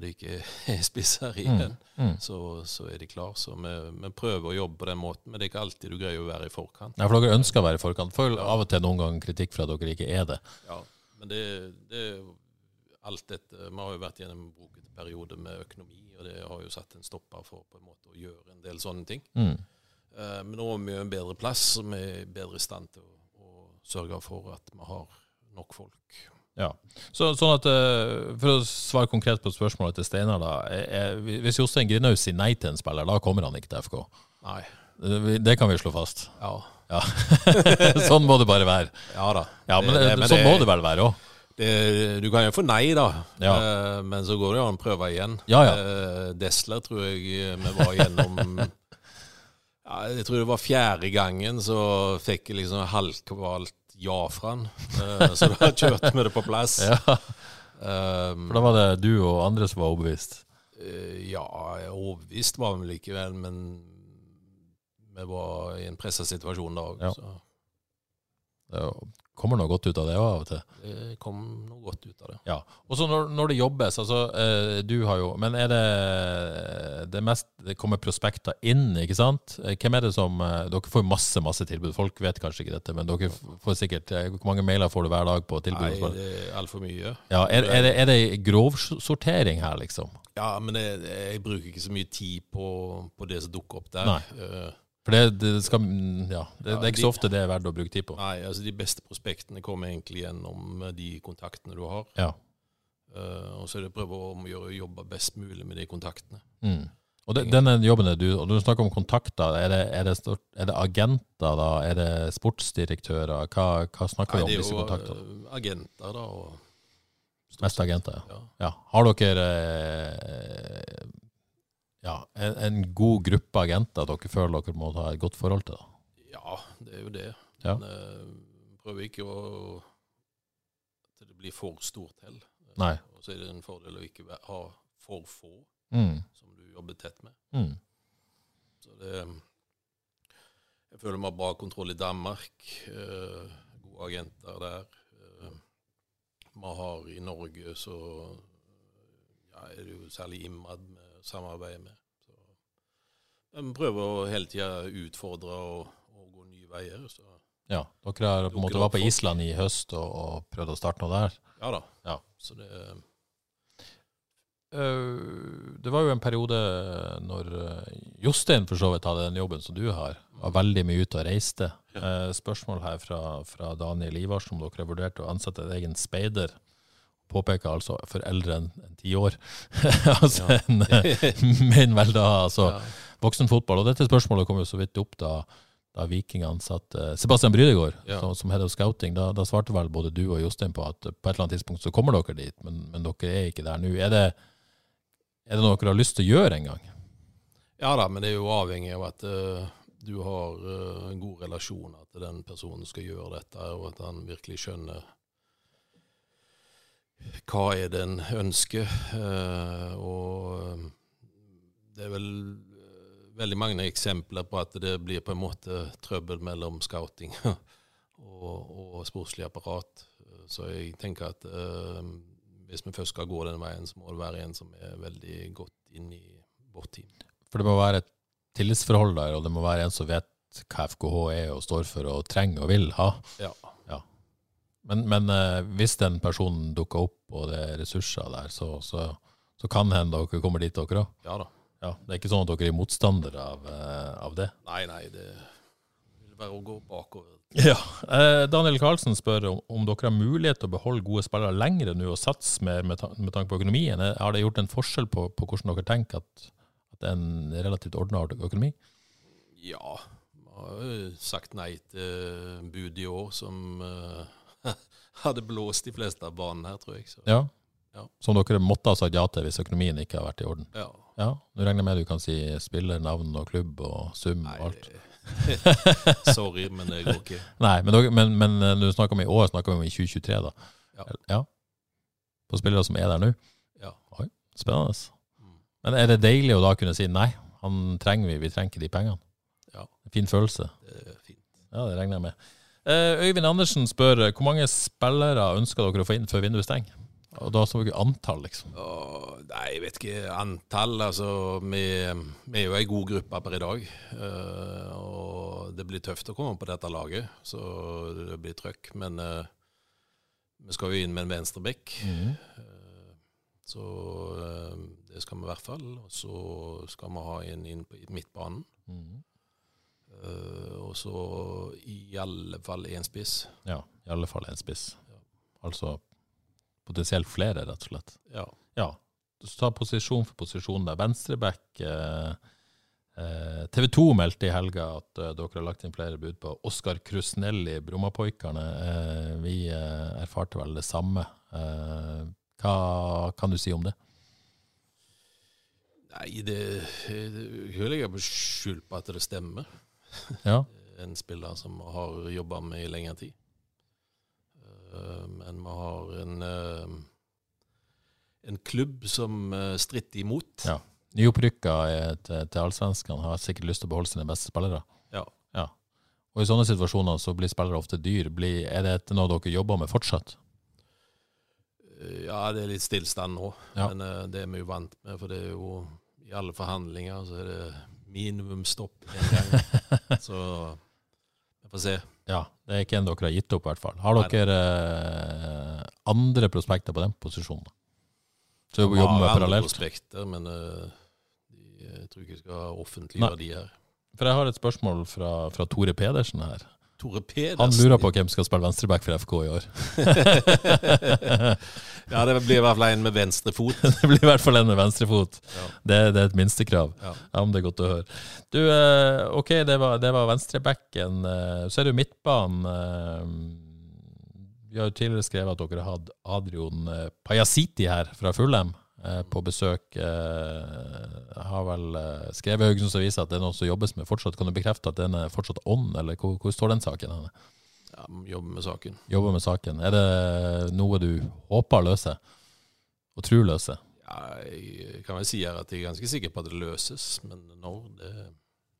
det ikke er spisser igjen. Mm. Så, så er de klar. Så vi, vi prøver å jobbe på den måten, men det er ikke alltid du greier å være i forkant. Nei, for dere ønsker å være i forkant. Får av og til noen gang kritikk for at dere ikke er det. Ja, men det, det alt dette Vi har jo vært gjennom en brokete periode med økonomi, og det har jo satt en stopper for på en måte å gjøre en del sånne ting. Mm. Eh, men nå er vi jo en bedre plass, og vi er bedre i stand til å, å sørge for at vi har nok folk. Ja. Så, sånn at, eh, For å svare konkret på spørsmålet til Steinar, da. Er, er, hvis Jostein Grindhaug sier nei til en spiller, da kommer han ikke til FK? Nei. Det, kan vi slå fast. Ja. Ja. sånn må det bare være. Ja da. Ja, men, Det- det, men sånn det- må det vel være òg. Du kan jo få nei, da. Ja. Eh, men så går det jo an å prøve igjen. Ja, ja. Eh, Desler tror jeg vi var gjennom Jeg tror det var fjerde gangen så fikk jeg liksom halvkvalt ja fra han. Eh, så da kjørte vi det på plass. Ja. Um, For da var det du og andre som var overbevist. Eh, Ja, overbevist var vi likevel, men vi var i en pressa situasjon da òg. Ja. Kommer noe godt ut av det òg av og til. det kom noe godt ut av det. Ja. Og så når, når det jobbes, altså eh, du har jo Men er det det mest Det kommer prospekter inn, ikke sant? Eh, Hvem er det som eh, Dere får masse, masse tilbud. Folk vet kanskje ikke dette, men dere får sikkert eh, Hvor mange mailer får du hver dag på tilbud? Nei, det er altfor mye. Ja, er, er, det, er det grovsortering her, liksom? Ja, men jeg, jeg bruker ikke så mye tid på, på det som dukker opp der. Nei. Eh, For det, det skal mm, Ja, det, det er ikke så ofte det er verdt å bruke tid på. nei, altså de beste prospektene kommer egentlig gjennom de kontaktene du har. Ja. Uh, og så er det å prøve å gjøre jobbe best mulig med de kontaktene. Mm. Og det, denne jobben er du Og du snakker om kontakter. Er det, er det, stort, er det agenter, da? Er det sportsdirektører? Hva, hva snakker vi Nei, om det er jo eh, agenter, da. Og, Mest agenter, ja. ja. ja. Har dere eh, ja, en, en god gruppe agenter dere føler dere må ha et godt forhold til? da? ja, det er jo det. Ja. Men eh, prøver ikke å at det blir for stort heller. Nei. Og så er det en fordel å ikke ha for få Mm. som du jobber tett med. Mm. Så det Jeg føler vi har bra kontroll i Danmark. Eh, gode agenter der. Eh, vi har i Norge så ja, er det jo særlig Imad samarbeider med. Så, vi prøver å hele tida utfordre og, og gå nye veier. Så Ja, dere har på en måte vært på. Island i høst og, og prøvd å starte noe der? ja da. Ja. Så det Eh, Det var jo en periode når eh, Jostein for så vidt hadde den jobben som du har, var veldig mye ute og reiste. Ja. Spørsmål her fra, fra Daniel Ivarsen om dere har vurdert å ansette en egen speider. Påpeker altså for eldre enn ti år. altså en, eh, men vel da altså ja. voksenfotball. Og dette spørsmålet kom jo så vidt opp da, da vikingene satt uh, Sebastian Brydegård Ja. som, som head of scouting. Da, da svarte vel både du og Jostein på at på et eller annet tidspunkt så kommer dere dit, men, men dere er ikke der nå. Er det, er det noe dere har lyst til å gjøre en gang? Ja da, men det er jo avhengig av at uh, du har uh, en god relasjon til den personen som skal gjøre dette, og at han virkelig skjønner hva er det en ønsker. eh, og eh, det er vel eh, veldig mange eksempler på at det blir på en måte trøbbel mellom scouting og, og sportslig apparat. Så jeg tenker at hvis vi først skal gå den veien, så må det være en som er veldig godt inn i vårt team. For det må være et tillitsforhold der, og det må være en som vet hva FKH er og står for og trenger og vil ha. Ja. Men, men eh, hvis den personen dukker opp, og det er ressurser der, så, så, så kan hende dere kommer dit, dere òg. Ja da. Ja, det er ikke sånn at dere er motstandere av, eh, av det. Nei, nei, det vil være å gå bakover. Ja. Eh, Daniel Karlsen spør om, om dere har mulighet til å beholde gode spillere lengre nå og satse mer med, ta med tanke på økonomien. Eh, Har det gjort en forskjell på, på hvordan dere tenker at, at det er en relativt ordna økonomi? Ja, vi har jo sagt nei til bud i år som eh, hadde blåst de fleste av banen her, tror jeg. Så, Ja. Ja. Som dere måtte ha sagt ja til hvis økonomien ikke har vært i orden? ja. Ja, Nå regner med du kan si spiller, navn og klubb og sum og alt. sorry, men det går ikke. Nei, men, dere, men, men eh, når du snakker om i år, snakker vi om i 2023, da? Ja. På spillere som er der nå? Ja. Spennende. Mm. Men er det deilig å da kunne si nei, han trenger vi, vi trenger ikke de pengene? Ja. Fin følelse. Det er fint. Ja, det regner jeg med. Eh, Øyvind Andersen spør eh, hvor mange spillere ønsker dere å få inn før vinduet stenger? Og da så vi antall, liksom. Åh, nei, jeg vet ikke antall. Altså, vi, vi er jo ei god gruppe per i dag. Uh, og det blir tøft å komme på dette laget, så det blir trøkk. Men uh, vi skal jo inn med en venstreback. Eh, så eh, det skal vi i hvert fall. Og så skal vi ha en inn på midtbanen. Mhm. Eh, og så i alle fall én spiss. Ja, i alle fall en spiss. Altså potensielt flere, rett og slett. Ja. Ja. Så ta posisjon for posisjon der. Venstreback, eh, Eh, TV 2 meldte i helga at eh, dere har lagt inn flere bud på Oskar Krusnelli, Brommapoikerne. Eh, vi eh, erfarte vel det samme. Eh, hva kan du si om det? Nei, det, det jeg på skjul på at det stemmer. Ja. En spiller som vi har jobba med i lengre tid. Eh, Men vi har en, eh, en klubb som eh, stritter imot. Ja. Nyopprykka til, til allsvenskene har sikkert lyst til å beholde sine beste spillere. Ja. Og I sånne situasjoner så blir spillere ofte dyr. Blir, er det noe dere jobber med fortsatt? Ja, det er litt stillstand nå, Ja. men det er vi jo vant med. For det er jo i alle forhandlinger så er det minimumsstopp en gang. så vi får se. Ja, Det er ikke en dere har gitt opp, i hvert fall. Har dere eh, andre prospekter på den posisjonen? Så Vi jobber med parallelt? prospekter, men uh, de, jeg tror ikke vi skal offentliggjøre de her. For jeg har et spørsmål fra, fra Tore Pedersen her. Tore Pedersen Han lurer på hvem skal spille venstreback for FK i år. Ja, det blir i hvert fall en med venstrefot. det blir i hvert fall en med venstrefot. Ja. Det, det er et minstekrav. Ja. Ja, men det er godt å høre. Du, eh, ok, det var, det var venstrebacken. eh, Så er det jo midtbanen. eh, Vi har jo tidligere skrevet at dere har hatt Adrian Pajasiti her fra Fullem på besøk. Eh, har vel eh, skrevet i Haugesunds Avis at det er noe som jobbes med fortsatt. Kan du bekrefte at den er fortsatt on, eller hvor, hvor står den saken? henne? Ja, jobber med saken. Jobber med saken. Er det noe du håper å løse? Og tror løse? Ja, jeg kan vel si her at jeg er ganske sikker på at det løses, men når, det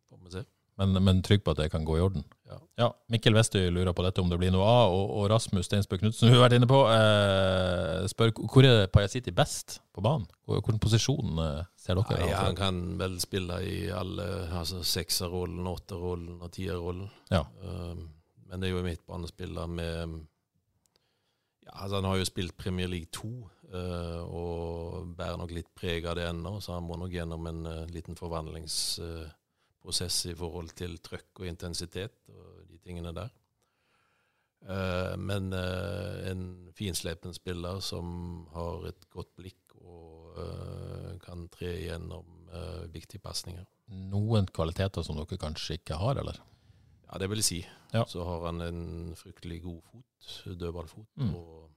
får vi se. Men, men trygg på at det kan gå i orden? Ja. Mikkel Westøy lurer på dette om det blir noe av, og, og Rasmus Steinsbø Knutsen, hun har vært inne på, eh, spør hvor er Pajasiti best på banen? Hvilken posisjon eh, ser dere? Nei, han han kan vel spille i alle, altså sekserrollen, åtterrollen og tierrollen. Ja. Um, men det er jo midtbanespiller med ja, altså Han har jo spilt Premier League 2 uh, og bærer nok litt preg av det ennå, så han må nok gjennom en uh, liten forvandlingsprosess i forhold til trøkk og intensitet og de tingene der. Uh, men uh, en finslepen spiller som har et godt blikk og uh, kan tre igjennom uh, viktige pasninger. Noen kvaliteter som dere kanskje ikke har, eller? Ja, det vil jeg si. Ja. Så har han en fryktelig god fot, dødballfot. Mm. Og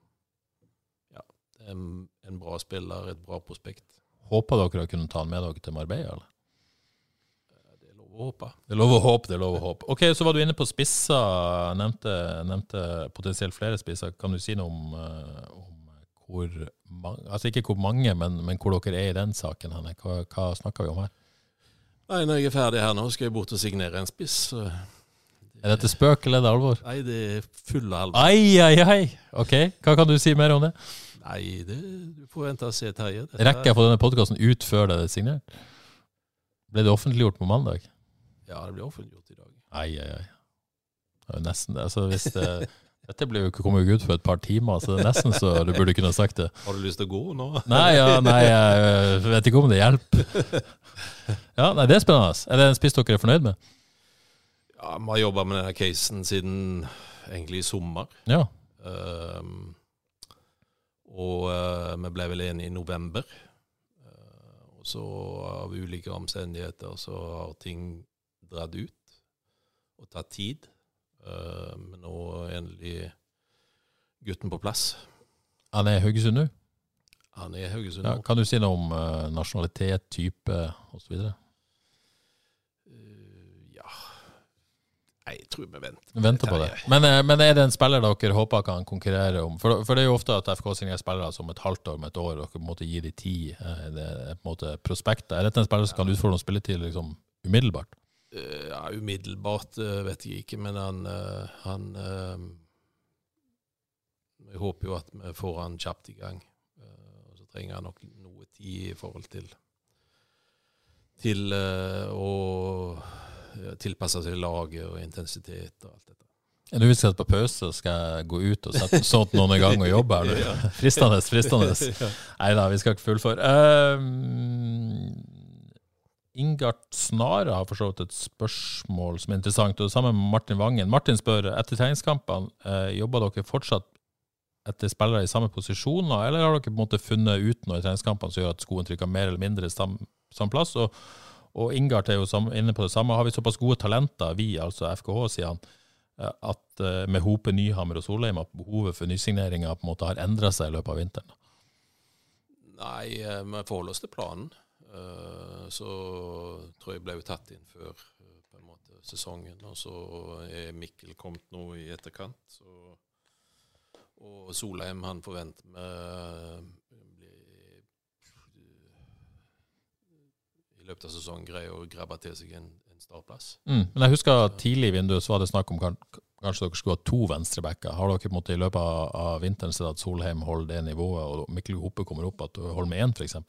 ja, en, en bra spiller, et bra prospekt. Håper dere å kunne ta han med dere til Marbella, eller? Å håpe. Det er lov å håpe, det er lov å håpe. Ok, så var du inne på spisser, nevnte, nevnte potensielt flere spisser. Kan du si noe om, eh, om hvor mange, altså ikke hvor mange, men, men hvor dere er i den saken? Henne? Hva, hva snakker vi om her? Nei, når jeg er ferdig her nå, skal jeg bort og signere en spiss. Er dette spøk eller er det alvor? Nei, det er full alvor. Ai, ai, ai. Ok, hva kan du si mer om det? Nei, det, du får vente og se, Terje. Rekker jeg å få denne podkasten ut før det er signert? Ble det offentliggjort på mandag? Ja, det blir offentliggjort i dag. Ai, ai, ai. Det er jo nesten det. Altså, hvis det dette blir jo ikke kommet ut for et par timer, så det er nesten så du burde kunne sagt det. Har du lyst til å gå nå? Nei, ja, nei, jeg vet ikke om det hjelper. Ja, nei, Det er spennende. Er det en spiss dere er fornøyd med? Ja, Vi har jobba med denne casen siden egentlig i sommer. Ja. Um, og uh, vi ble vel enige i november. Uh, og så av ulike omstendigheter så har ting dratt ut og tatt tid. Uh, men nå er endelig gutten på plass. Han er Haugesund nå. Han er i nå. Ja, kan du si noe om uh, nasjonalitet, type osv.? Uh, ja Nei, jeg tror vi venter. Venter på det. Men, eh, men er det en spiller dere håper kan konkurrere om? For, for det er jo ofte at FK signerer spillere som et halvt år, om et år, og dere måtte gi dem tid. eh, Det er på en måte prospekter. Er dette en spiller som kan utfordre noen spilletid liksom, umiddelbart? Eh, ja, umiddelbart eh, vet jeg ikke, men han, eh, han eh, Jeg håper jo at vi får han kjapt i gang. Eh, og så trenger han nok noe tid i forhold til til eh, å tilpasse seg laget og intensitet og alt dette. Er du skal på pause, skal jeg gå ut og sette sånt noen i gang og jobbe her? du? Fristende, fristende. Nei da, vi skal ikke fullføre. Um, Ingart Snara har for så vidt et spørsmål som er interessant, og det samme med Martin Vangen. Martin spør etter treningskampene, eh, jobber dere fortsatt etter spillere i samme posisjoner, eller har dere på en måte funnet ut noe i treningskampene som gjør at skoen trykker mer eller mindre sam, samme plass? Og, Og Ingart er jo sam, inne på det samme. Har vi såpass gode talenter, vi, altså FKH, sier han, eh, at eh, med Hope, Nyhammer og Solheim, at behovet for nysigneringer på en måte har endra seg i løpet av vinteren? Nei, eh, vi forholder oss til planen. Eh, Så tror jeg ble jo tatt inn før eh, på en måte sesongen. Og så er Mikkel kommet nå i etterkant. Så, og Solheim han forventer vi blir i løpet av sesongen greier å grabbe til seg en, en startplass. Mm. Men jeg husker tidlig i vinduet så var det snakk om kan, kanskje dere skulle ha to venstrebacker. Har dere på en måte i løpet av, av vinteren sett at Solheim holder det nivået, og Mikkel Hoppe kommer opp, at du holder med én, f.eks.?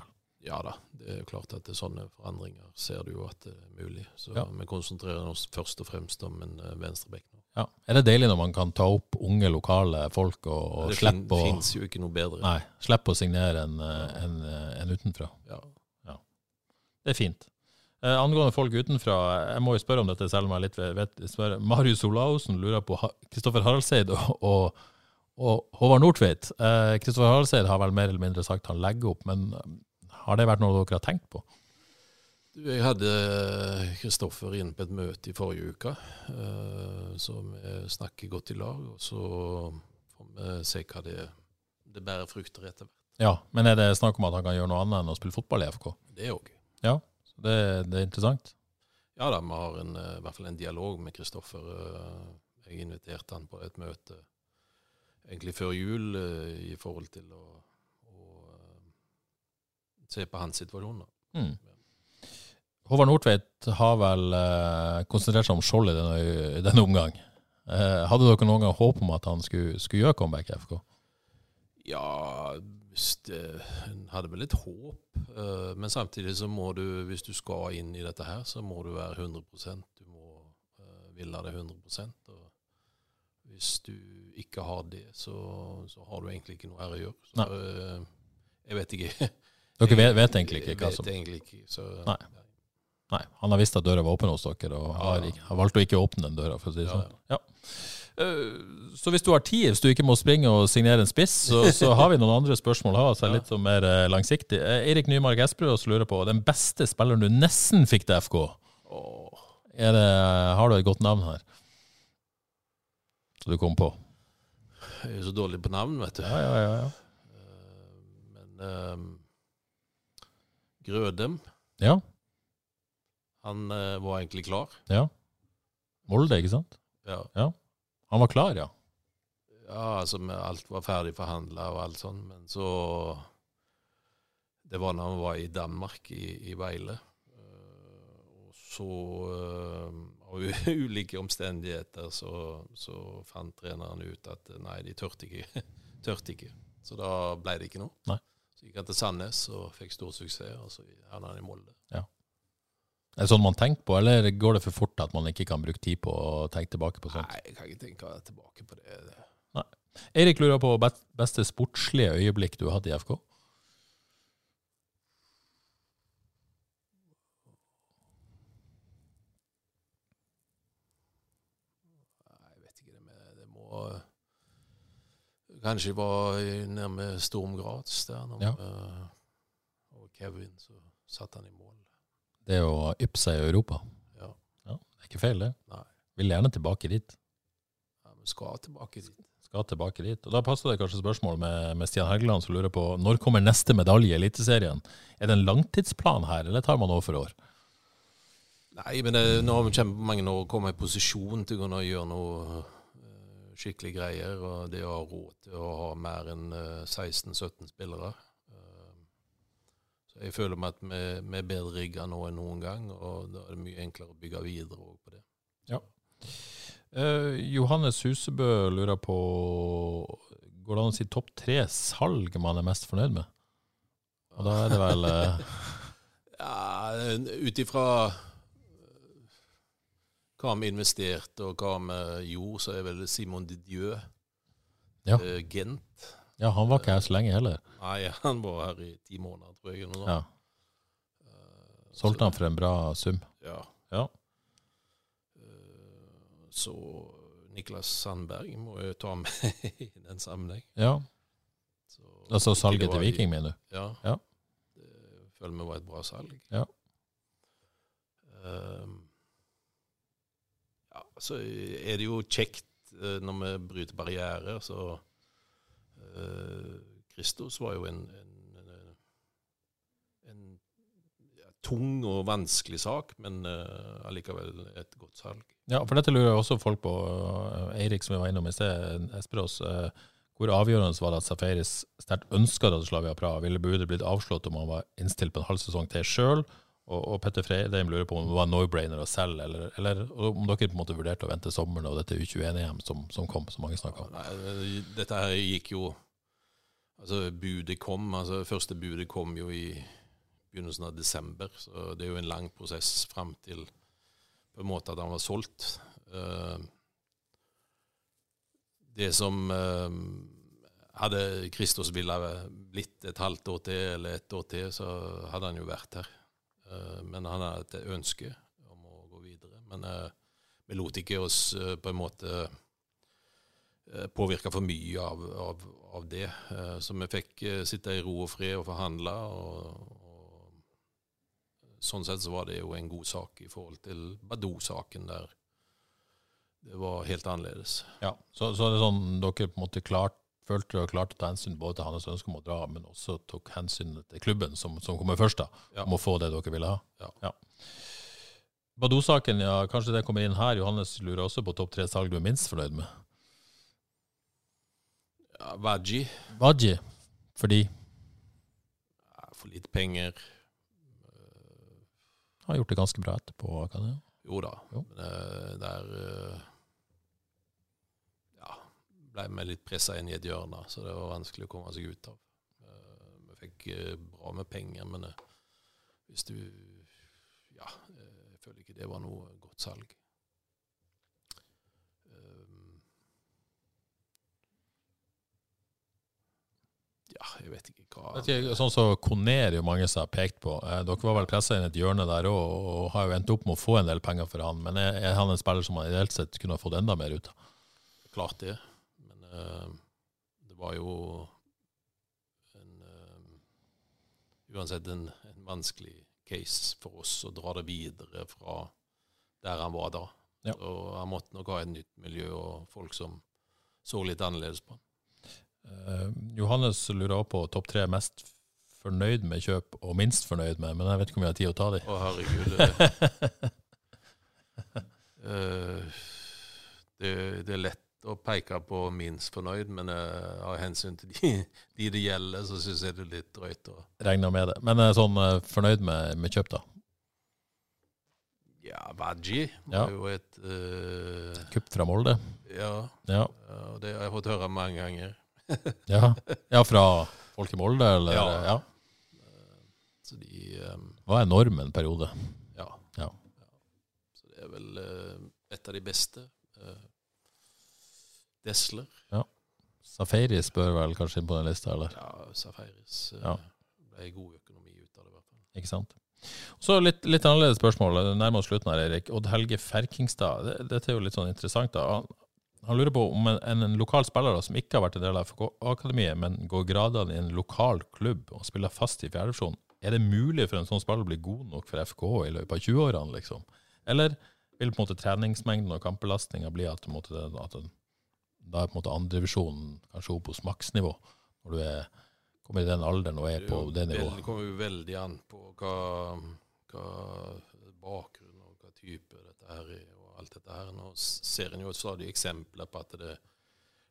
Ja da, det er jo klart at det sånne forandringer ser du jo at det er mulig. Så Ja. vi konsentrerer oss først og fremst om en eh, venstrebekk nå. Ja. Er det deilig når man kan ta opp unge, lokale folk og, og det slippe å fins jo ikke noe bedre. Nei, slippe å signere en, eh, en, en utenfra. Ja. Det er fint. Eh, angående folk utenfra, jeg må jo spørre om dette, selv om jeg litt vet, spørre. Marius Olaussen lurer på Kristoffer Haraldseid og, og, og Håvard Nordtveit. Eh, Kristoffer Haraldseid har vel mer eller mindre sagt han legger opp, men eh, har det vært noe dere har tenkt på? Jeg hadde Kristoffer inn på et møte i forrige uke, eh, så vi snakker godt i lag. Og så får vi se hva det, det bærer frukter etter hvert. Ja, men er det snakk om at han kan gjøre noe annet enn å spille fotball i FK? Det òg. Ja, det, det er interessant. Ja da, vi har en, eh, i hvert fall en dialog med Kristoffer. eh, Jeg inviterte han på et møte egentlig før jul eh, i forhold til å, eh, se på hans situasjon. Mm. Håvard Nordtveit har vel eh, konsentrert seg om skjoldet denne, denne omgang. Eh, hadde dere noen gang håp om at han skulle, skulle gjøre comeback i FK? Ja, en hadde vel litt håp. eh, Men samtidig så må du, hvis du skal inn i dette her, så må du være 100% Du må uh, ville det 100% Og hvis du ikke har det, så, så har du egentlig ikke noe her å gjøre. Så, eh, jeg vet ikke. Dere vet, vet egentlig ikke hva vet som egentlig ikke. Så, Nei. Nei, han har visst at døra var åpen hos dere, og har, ikke, har valgt å ikke åpne den døra, for å si det Ja, sånn. Ja. Eh, Så hvis du har tid, hvis du ikke må springe og signere en spiss, så, så har vi noen andre spørsmål her, så er litt sånn mer eh, langsiktig. Eh, Eirik Nymark Espeløs lurer på den beste spilleren du nesten fikk til FK. Det, har du et godt navn her? Så du kom på? jeg er så dårlig på navn, vet du. Ja, ja, ja. ja. Men um, Grødem, Ja, han eh, var egentlig klar. ja. Molde, ikke sant? Ja. Han var klar, ja. Ja, altså med alt var ferdig forhandla og alt sånn, men så Det var når han var i Danmark, i, i Veile. Eh, og så, eh, av ulike omstendigheter, så, så fant treneren ut at eh, nei, de tørte ikke. tørte ikke. Så da ble det ikke noe. Nei. Så gikk han til Sandnes og fikk stor suksess, og så havna han i Molde. Er det sånn man tenker på, eller går det for fort at man ikke kan bruke tid på å tenke tilbake på sånt? Nei, jeg kan ikke tenke tilbake på det. Eirik lurer på beste sportslige øyeblikk du har hatt i FK? Nei, jeg vet ikke. Det, med, det må Kanskje var nærme Storm Graz der. Når, Ja. eh, og Kevin, så satt han i mål. Det å yppe seg i Europa. Ja. Det er ikke feil, det. Nei. Vil gjerne tilbake dit. Ja, men skal tilbake dit. Skal tilbake dit. Og Da passer det kanskje spørsmål med, med Stian Helgeland, som lurer på når kommer neste medalje i Eliteserien? Er det en langtidsplan her, eller tar man år for år? Nei, men det, nå har vi kjempemange år kommet i posisjon til å kunne gjøre noe eh, skikkelig greier. Og det å ha råd til å ha mer enn eh, 16-17 spillere. Eh, så jeg føler meg at vi, vi er bedre rigga nå enn noen gang, og da er det mye enklere å bygge videre på det. Eh, Johannes Husebø lurer på Går det an å si topp tre salg man er mest fornøyd med? Og da er det vel eh, Ja, ut ifra hva vi investerte og hva vi gjorde, så er vel Simon Didieu Ja. Uh, Gent. Ja, han var ikke her så lenge heller. Nei, han var her i ti måneder, tror jeg. Ja. Solgte han for en bra sum. Ja. Ja. Uh, Så Niklas Sandberg må jo ta med i den sammenheng. Ja, Så, Altså salget til Viking, mener du? Ja. Ja. Det føler vi var et bra salg. Ja. Ja, så er det jo kjekt eh, når vi bryter barrierer, så eh, Kristus var jo en, en, en, en tung og vanskelig sak, men uh, allikevel et godt salg. Ja, for dette lurer også folk på. Eirik, som vi var innom i sted, Esperås. Uh, Hvor avgjørende var det at Safaris sterkt ønska Slavia Praha ville budet blitt avslått om han var innstilt på en halv sesong til sjøl? Og, og Petter Freidheim lurer på om det var no-brainer å selge, eller, eller om dere på en måte vurderte å vente sommeren og dette U21-EM som, som kom, som mange snakka om. Nei, dette her gikk jo Altså, budet kom. altså Første budet kom jo i begynnelsen av desember, så det er jo en lang prosess fram til på en måte at han var solgt. Eh, det som eh, Hadde Kristus ville blitt et halvt år til eller et år til, så hadde han jo vært her. Eh, men han hadde et ønske om å gå videre. Men eh, vi lot ikke oss eh, på en måte påvirke for mye av, av, av det. Så vi fikk sitte i ro og fred og forhandle. Og, og sånn sett så var det jo en god sak i forhold til Badou-saken, der det var helt annerledes. Ja, så, så er det sånn dere på en måte klart, følte dere klarte å ta hensyn både til hans ønske om å dra, men også tok hensyn til klubben, som, som kommer først, da, Ja. om å få det dere ville ha? Ja. Badou-saken, ja, kanskje det kommer inn her. Johannes lurer også på topp tre salg du er minst fornøyd med. Ja, Vaji, Vaji. fordi ja, for lite penger. han har gjort det ganske bra etterpå. Kan jeg? Jo da, Jo. men det der eh, ja, ble vi litt pressa inn i et hjørne, så det var vanskelig å komme seg ut av. Eh, Vi fikk eh, bra med penger, men eh, hvis du Ja, jeg føler ikke det var noe godt salg. Ja, jeg vet ikke hva Vet ikke, sånn som Koner er jo mange som har pekt på. Eh, dere var vel pressa inn i et hjørne der òg, og har jo endt opp med å få en del penger for han. Men er, er han en spiller som man ideelt sett kunne ha fått enda mer ut av? Klart det, det var jo en, eh, uansett en, en vanskelig case for oss å dra det videre fra der han var da. Ja. Og han måtte nok ha et nytt miljø og folk som så litt annerledes på han. Uh, Johannes lurer på topp tre mest fornøyd med kjøp og minst fornøyd med, men jeg vet ikke om vi har tid å ta de. Å, herregud. Det, eh, det, det er lett å peke på minst fornøyd, men uh, av hensyn til de, de det gjelder, så syns jeg det er litt drøyt. Og... Regner med det. Men uh, sånn uh, fornøyd med, med kjøp, da? Ja, Vaji Ja. jo et uh, Kupp fra Molde? Ja, Ja. og det har jeg fått høre mange ganger. ja. ja fra folk i Molde, eller? Ja. Så de um, Var enorm en periode. ja. Ja. Så det er vel et av de beste. Uh, Ja. Safaris bør vel kanskje inn på den lista, eller? Ja, Safaris. eh, Ja. ble god økonomi ut av det, i hvert fall. Ikke sant? Så litt, litt annerledes spørsmål. Det nærmer oss slutten her, Erik. Odd Helge Ferkingstad. Det, dette er jo litt sånn interessant. da. Han, han lurer på om en, en, en lokal spiller da, som ikke har vært en del av FK-akademiet, men går gradene i en lokal klubb og spiller fast i fjerdedivisjon, er det mulig for en sånn spiller å bli god nok for FK i løpet av 20-årene, liksom? Eller vil på en måte treningsmengden og kampbelastninga bli at, måte, at det- da er på en måte andredivisjonen kanskje opp hos maksnivå, når du er, kommer i den alderen og er på det nivået? Det kommer jo veldig an på hva, hva bakgrunn og hva type dette her er, og alt dette her. Nå ser en jo stadig eksempler på at det er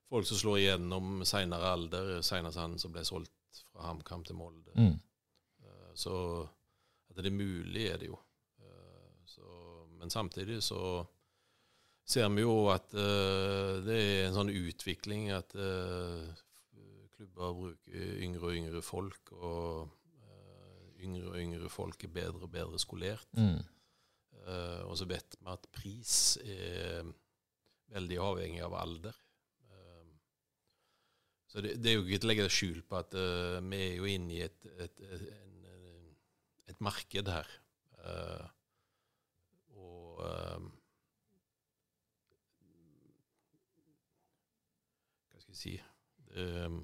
folk som slår igjennom senere alder, Seinest han som ble solgt fra HamKam til Molde. Mm. Eh, Så at det er mulig, er det jo. Eh, Så, men samtidig så ser vi jo at eh, det er en sånn utvikling at eh, klubber bruker yngre og yngre folk, og eh, yngre og yngre folk er bedre og bedre skolert. Mm. Uh, og så vet vi at pris er veldig avhengig av alder. Så det, det er jo ikke til å legge skjul på at uh, vi er jo inne i et, et, et, en, et marked her. Og eh, Hva skal vi si det,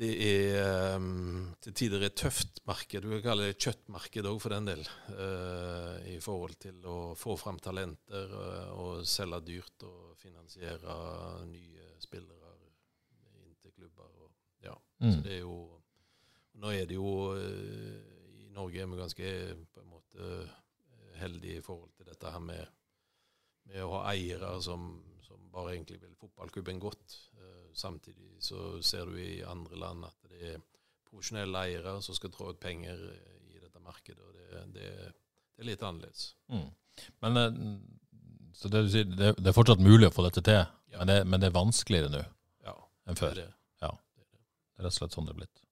det er eh, til tider et tøft marked. Du kan kalle det kjøttmarked òg, for den del. Uh, I forhold til å få fram talenter uh, og selge dyrt og finansiere nye spillere inn til klubber. Og, ja. Mm. Så det er jo Nå er det jo uh, I Norge er vi ganske på en måte heldige i forhold til dette her med, med å ha eiere som, som bare egentlig vil fotballklubben godt. samtidig så ser du i andre land at det er profesjonelle eiere som skal trå ut penger i dette markedet. og Det, det, det er litt annerledes. Mm. Men eh, så det, du sier, det, det, er fortsatt mulig å få dette til, ja. men, men, det, er vanskeligere nå ja, enn før? Det, ja. det er rett og slett sånn det er blitt.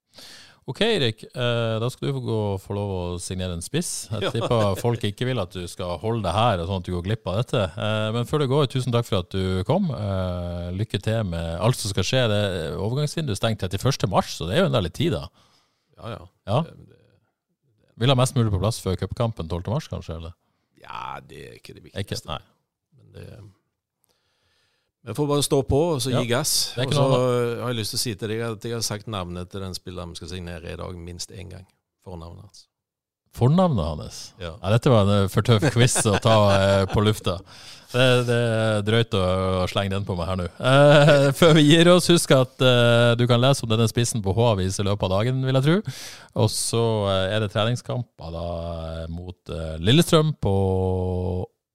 Ok, Erik. Eh, da skal du få, gå, få lov å signere en spiss. Jeg tipper folk ikke vil at du skal holde det her, sånn at du går glipp av dette. Eh, men før det går, tusen takk for at du kom. Eh, lykke til med alt som skal skje. Det Overgangsvinduet stengt 31. mars, så det er jo en del tid, da. Ja, ja. ja. Vil ha mest mulig på plass før cupkampen 12. mars, kanskje? eller? Ja, det er ikke det viktigste. Ikke, nei. Men det vi får bare stå på og så gi gass. Og så har jeg lyst til å si til deg at jeg har sagt navnet til den spilleren vi skal signere i dag, minst én gang. Fornavnet hans. Fornavnet hans? Ja. ja dette var en eh, for tøff quiz å ta eh, på lufta. Det, det, er drøyt å, å slenge den på meg her nå. Eh, før vi gir oss, husk at eh, du kan lese om denne spissen på H-avis i løpet av dagen, vil jeg tro. Og så eh, er det treningskamper da eh, mot Lillestrøm på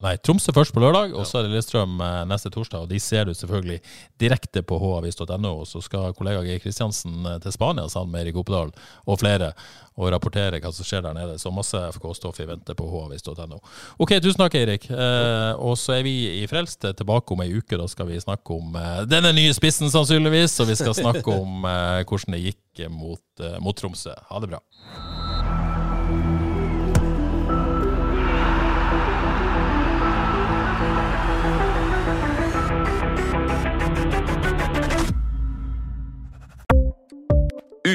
Nei, Tromsø først på lørdag, og så er det Lillestrøm eh, neste torsdag. og De ser du selvfølgelig direkte på havis.no. Og så skal kollega Geir Kristiansen eh, til Spania sammen med Erik Oppedal og flere og rapportere hva som skjer der nede. Så masse FK-stoff i vente på havis.no. Ok, tusen takk, Eirik. Eh, og så er vi i Frelst tilbake om ei uke. Da skal vi snakke om eh, denne nye spissen, sannsynligvis. Og vi skal snakke om eh, hvordan det gikk mot, eh, mot Tromsø. Ha det bra.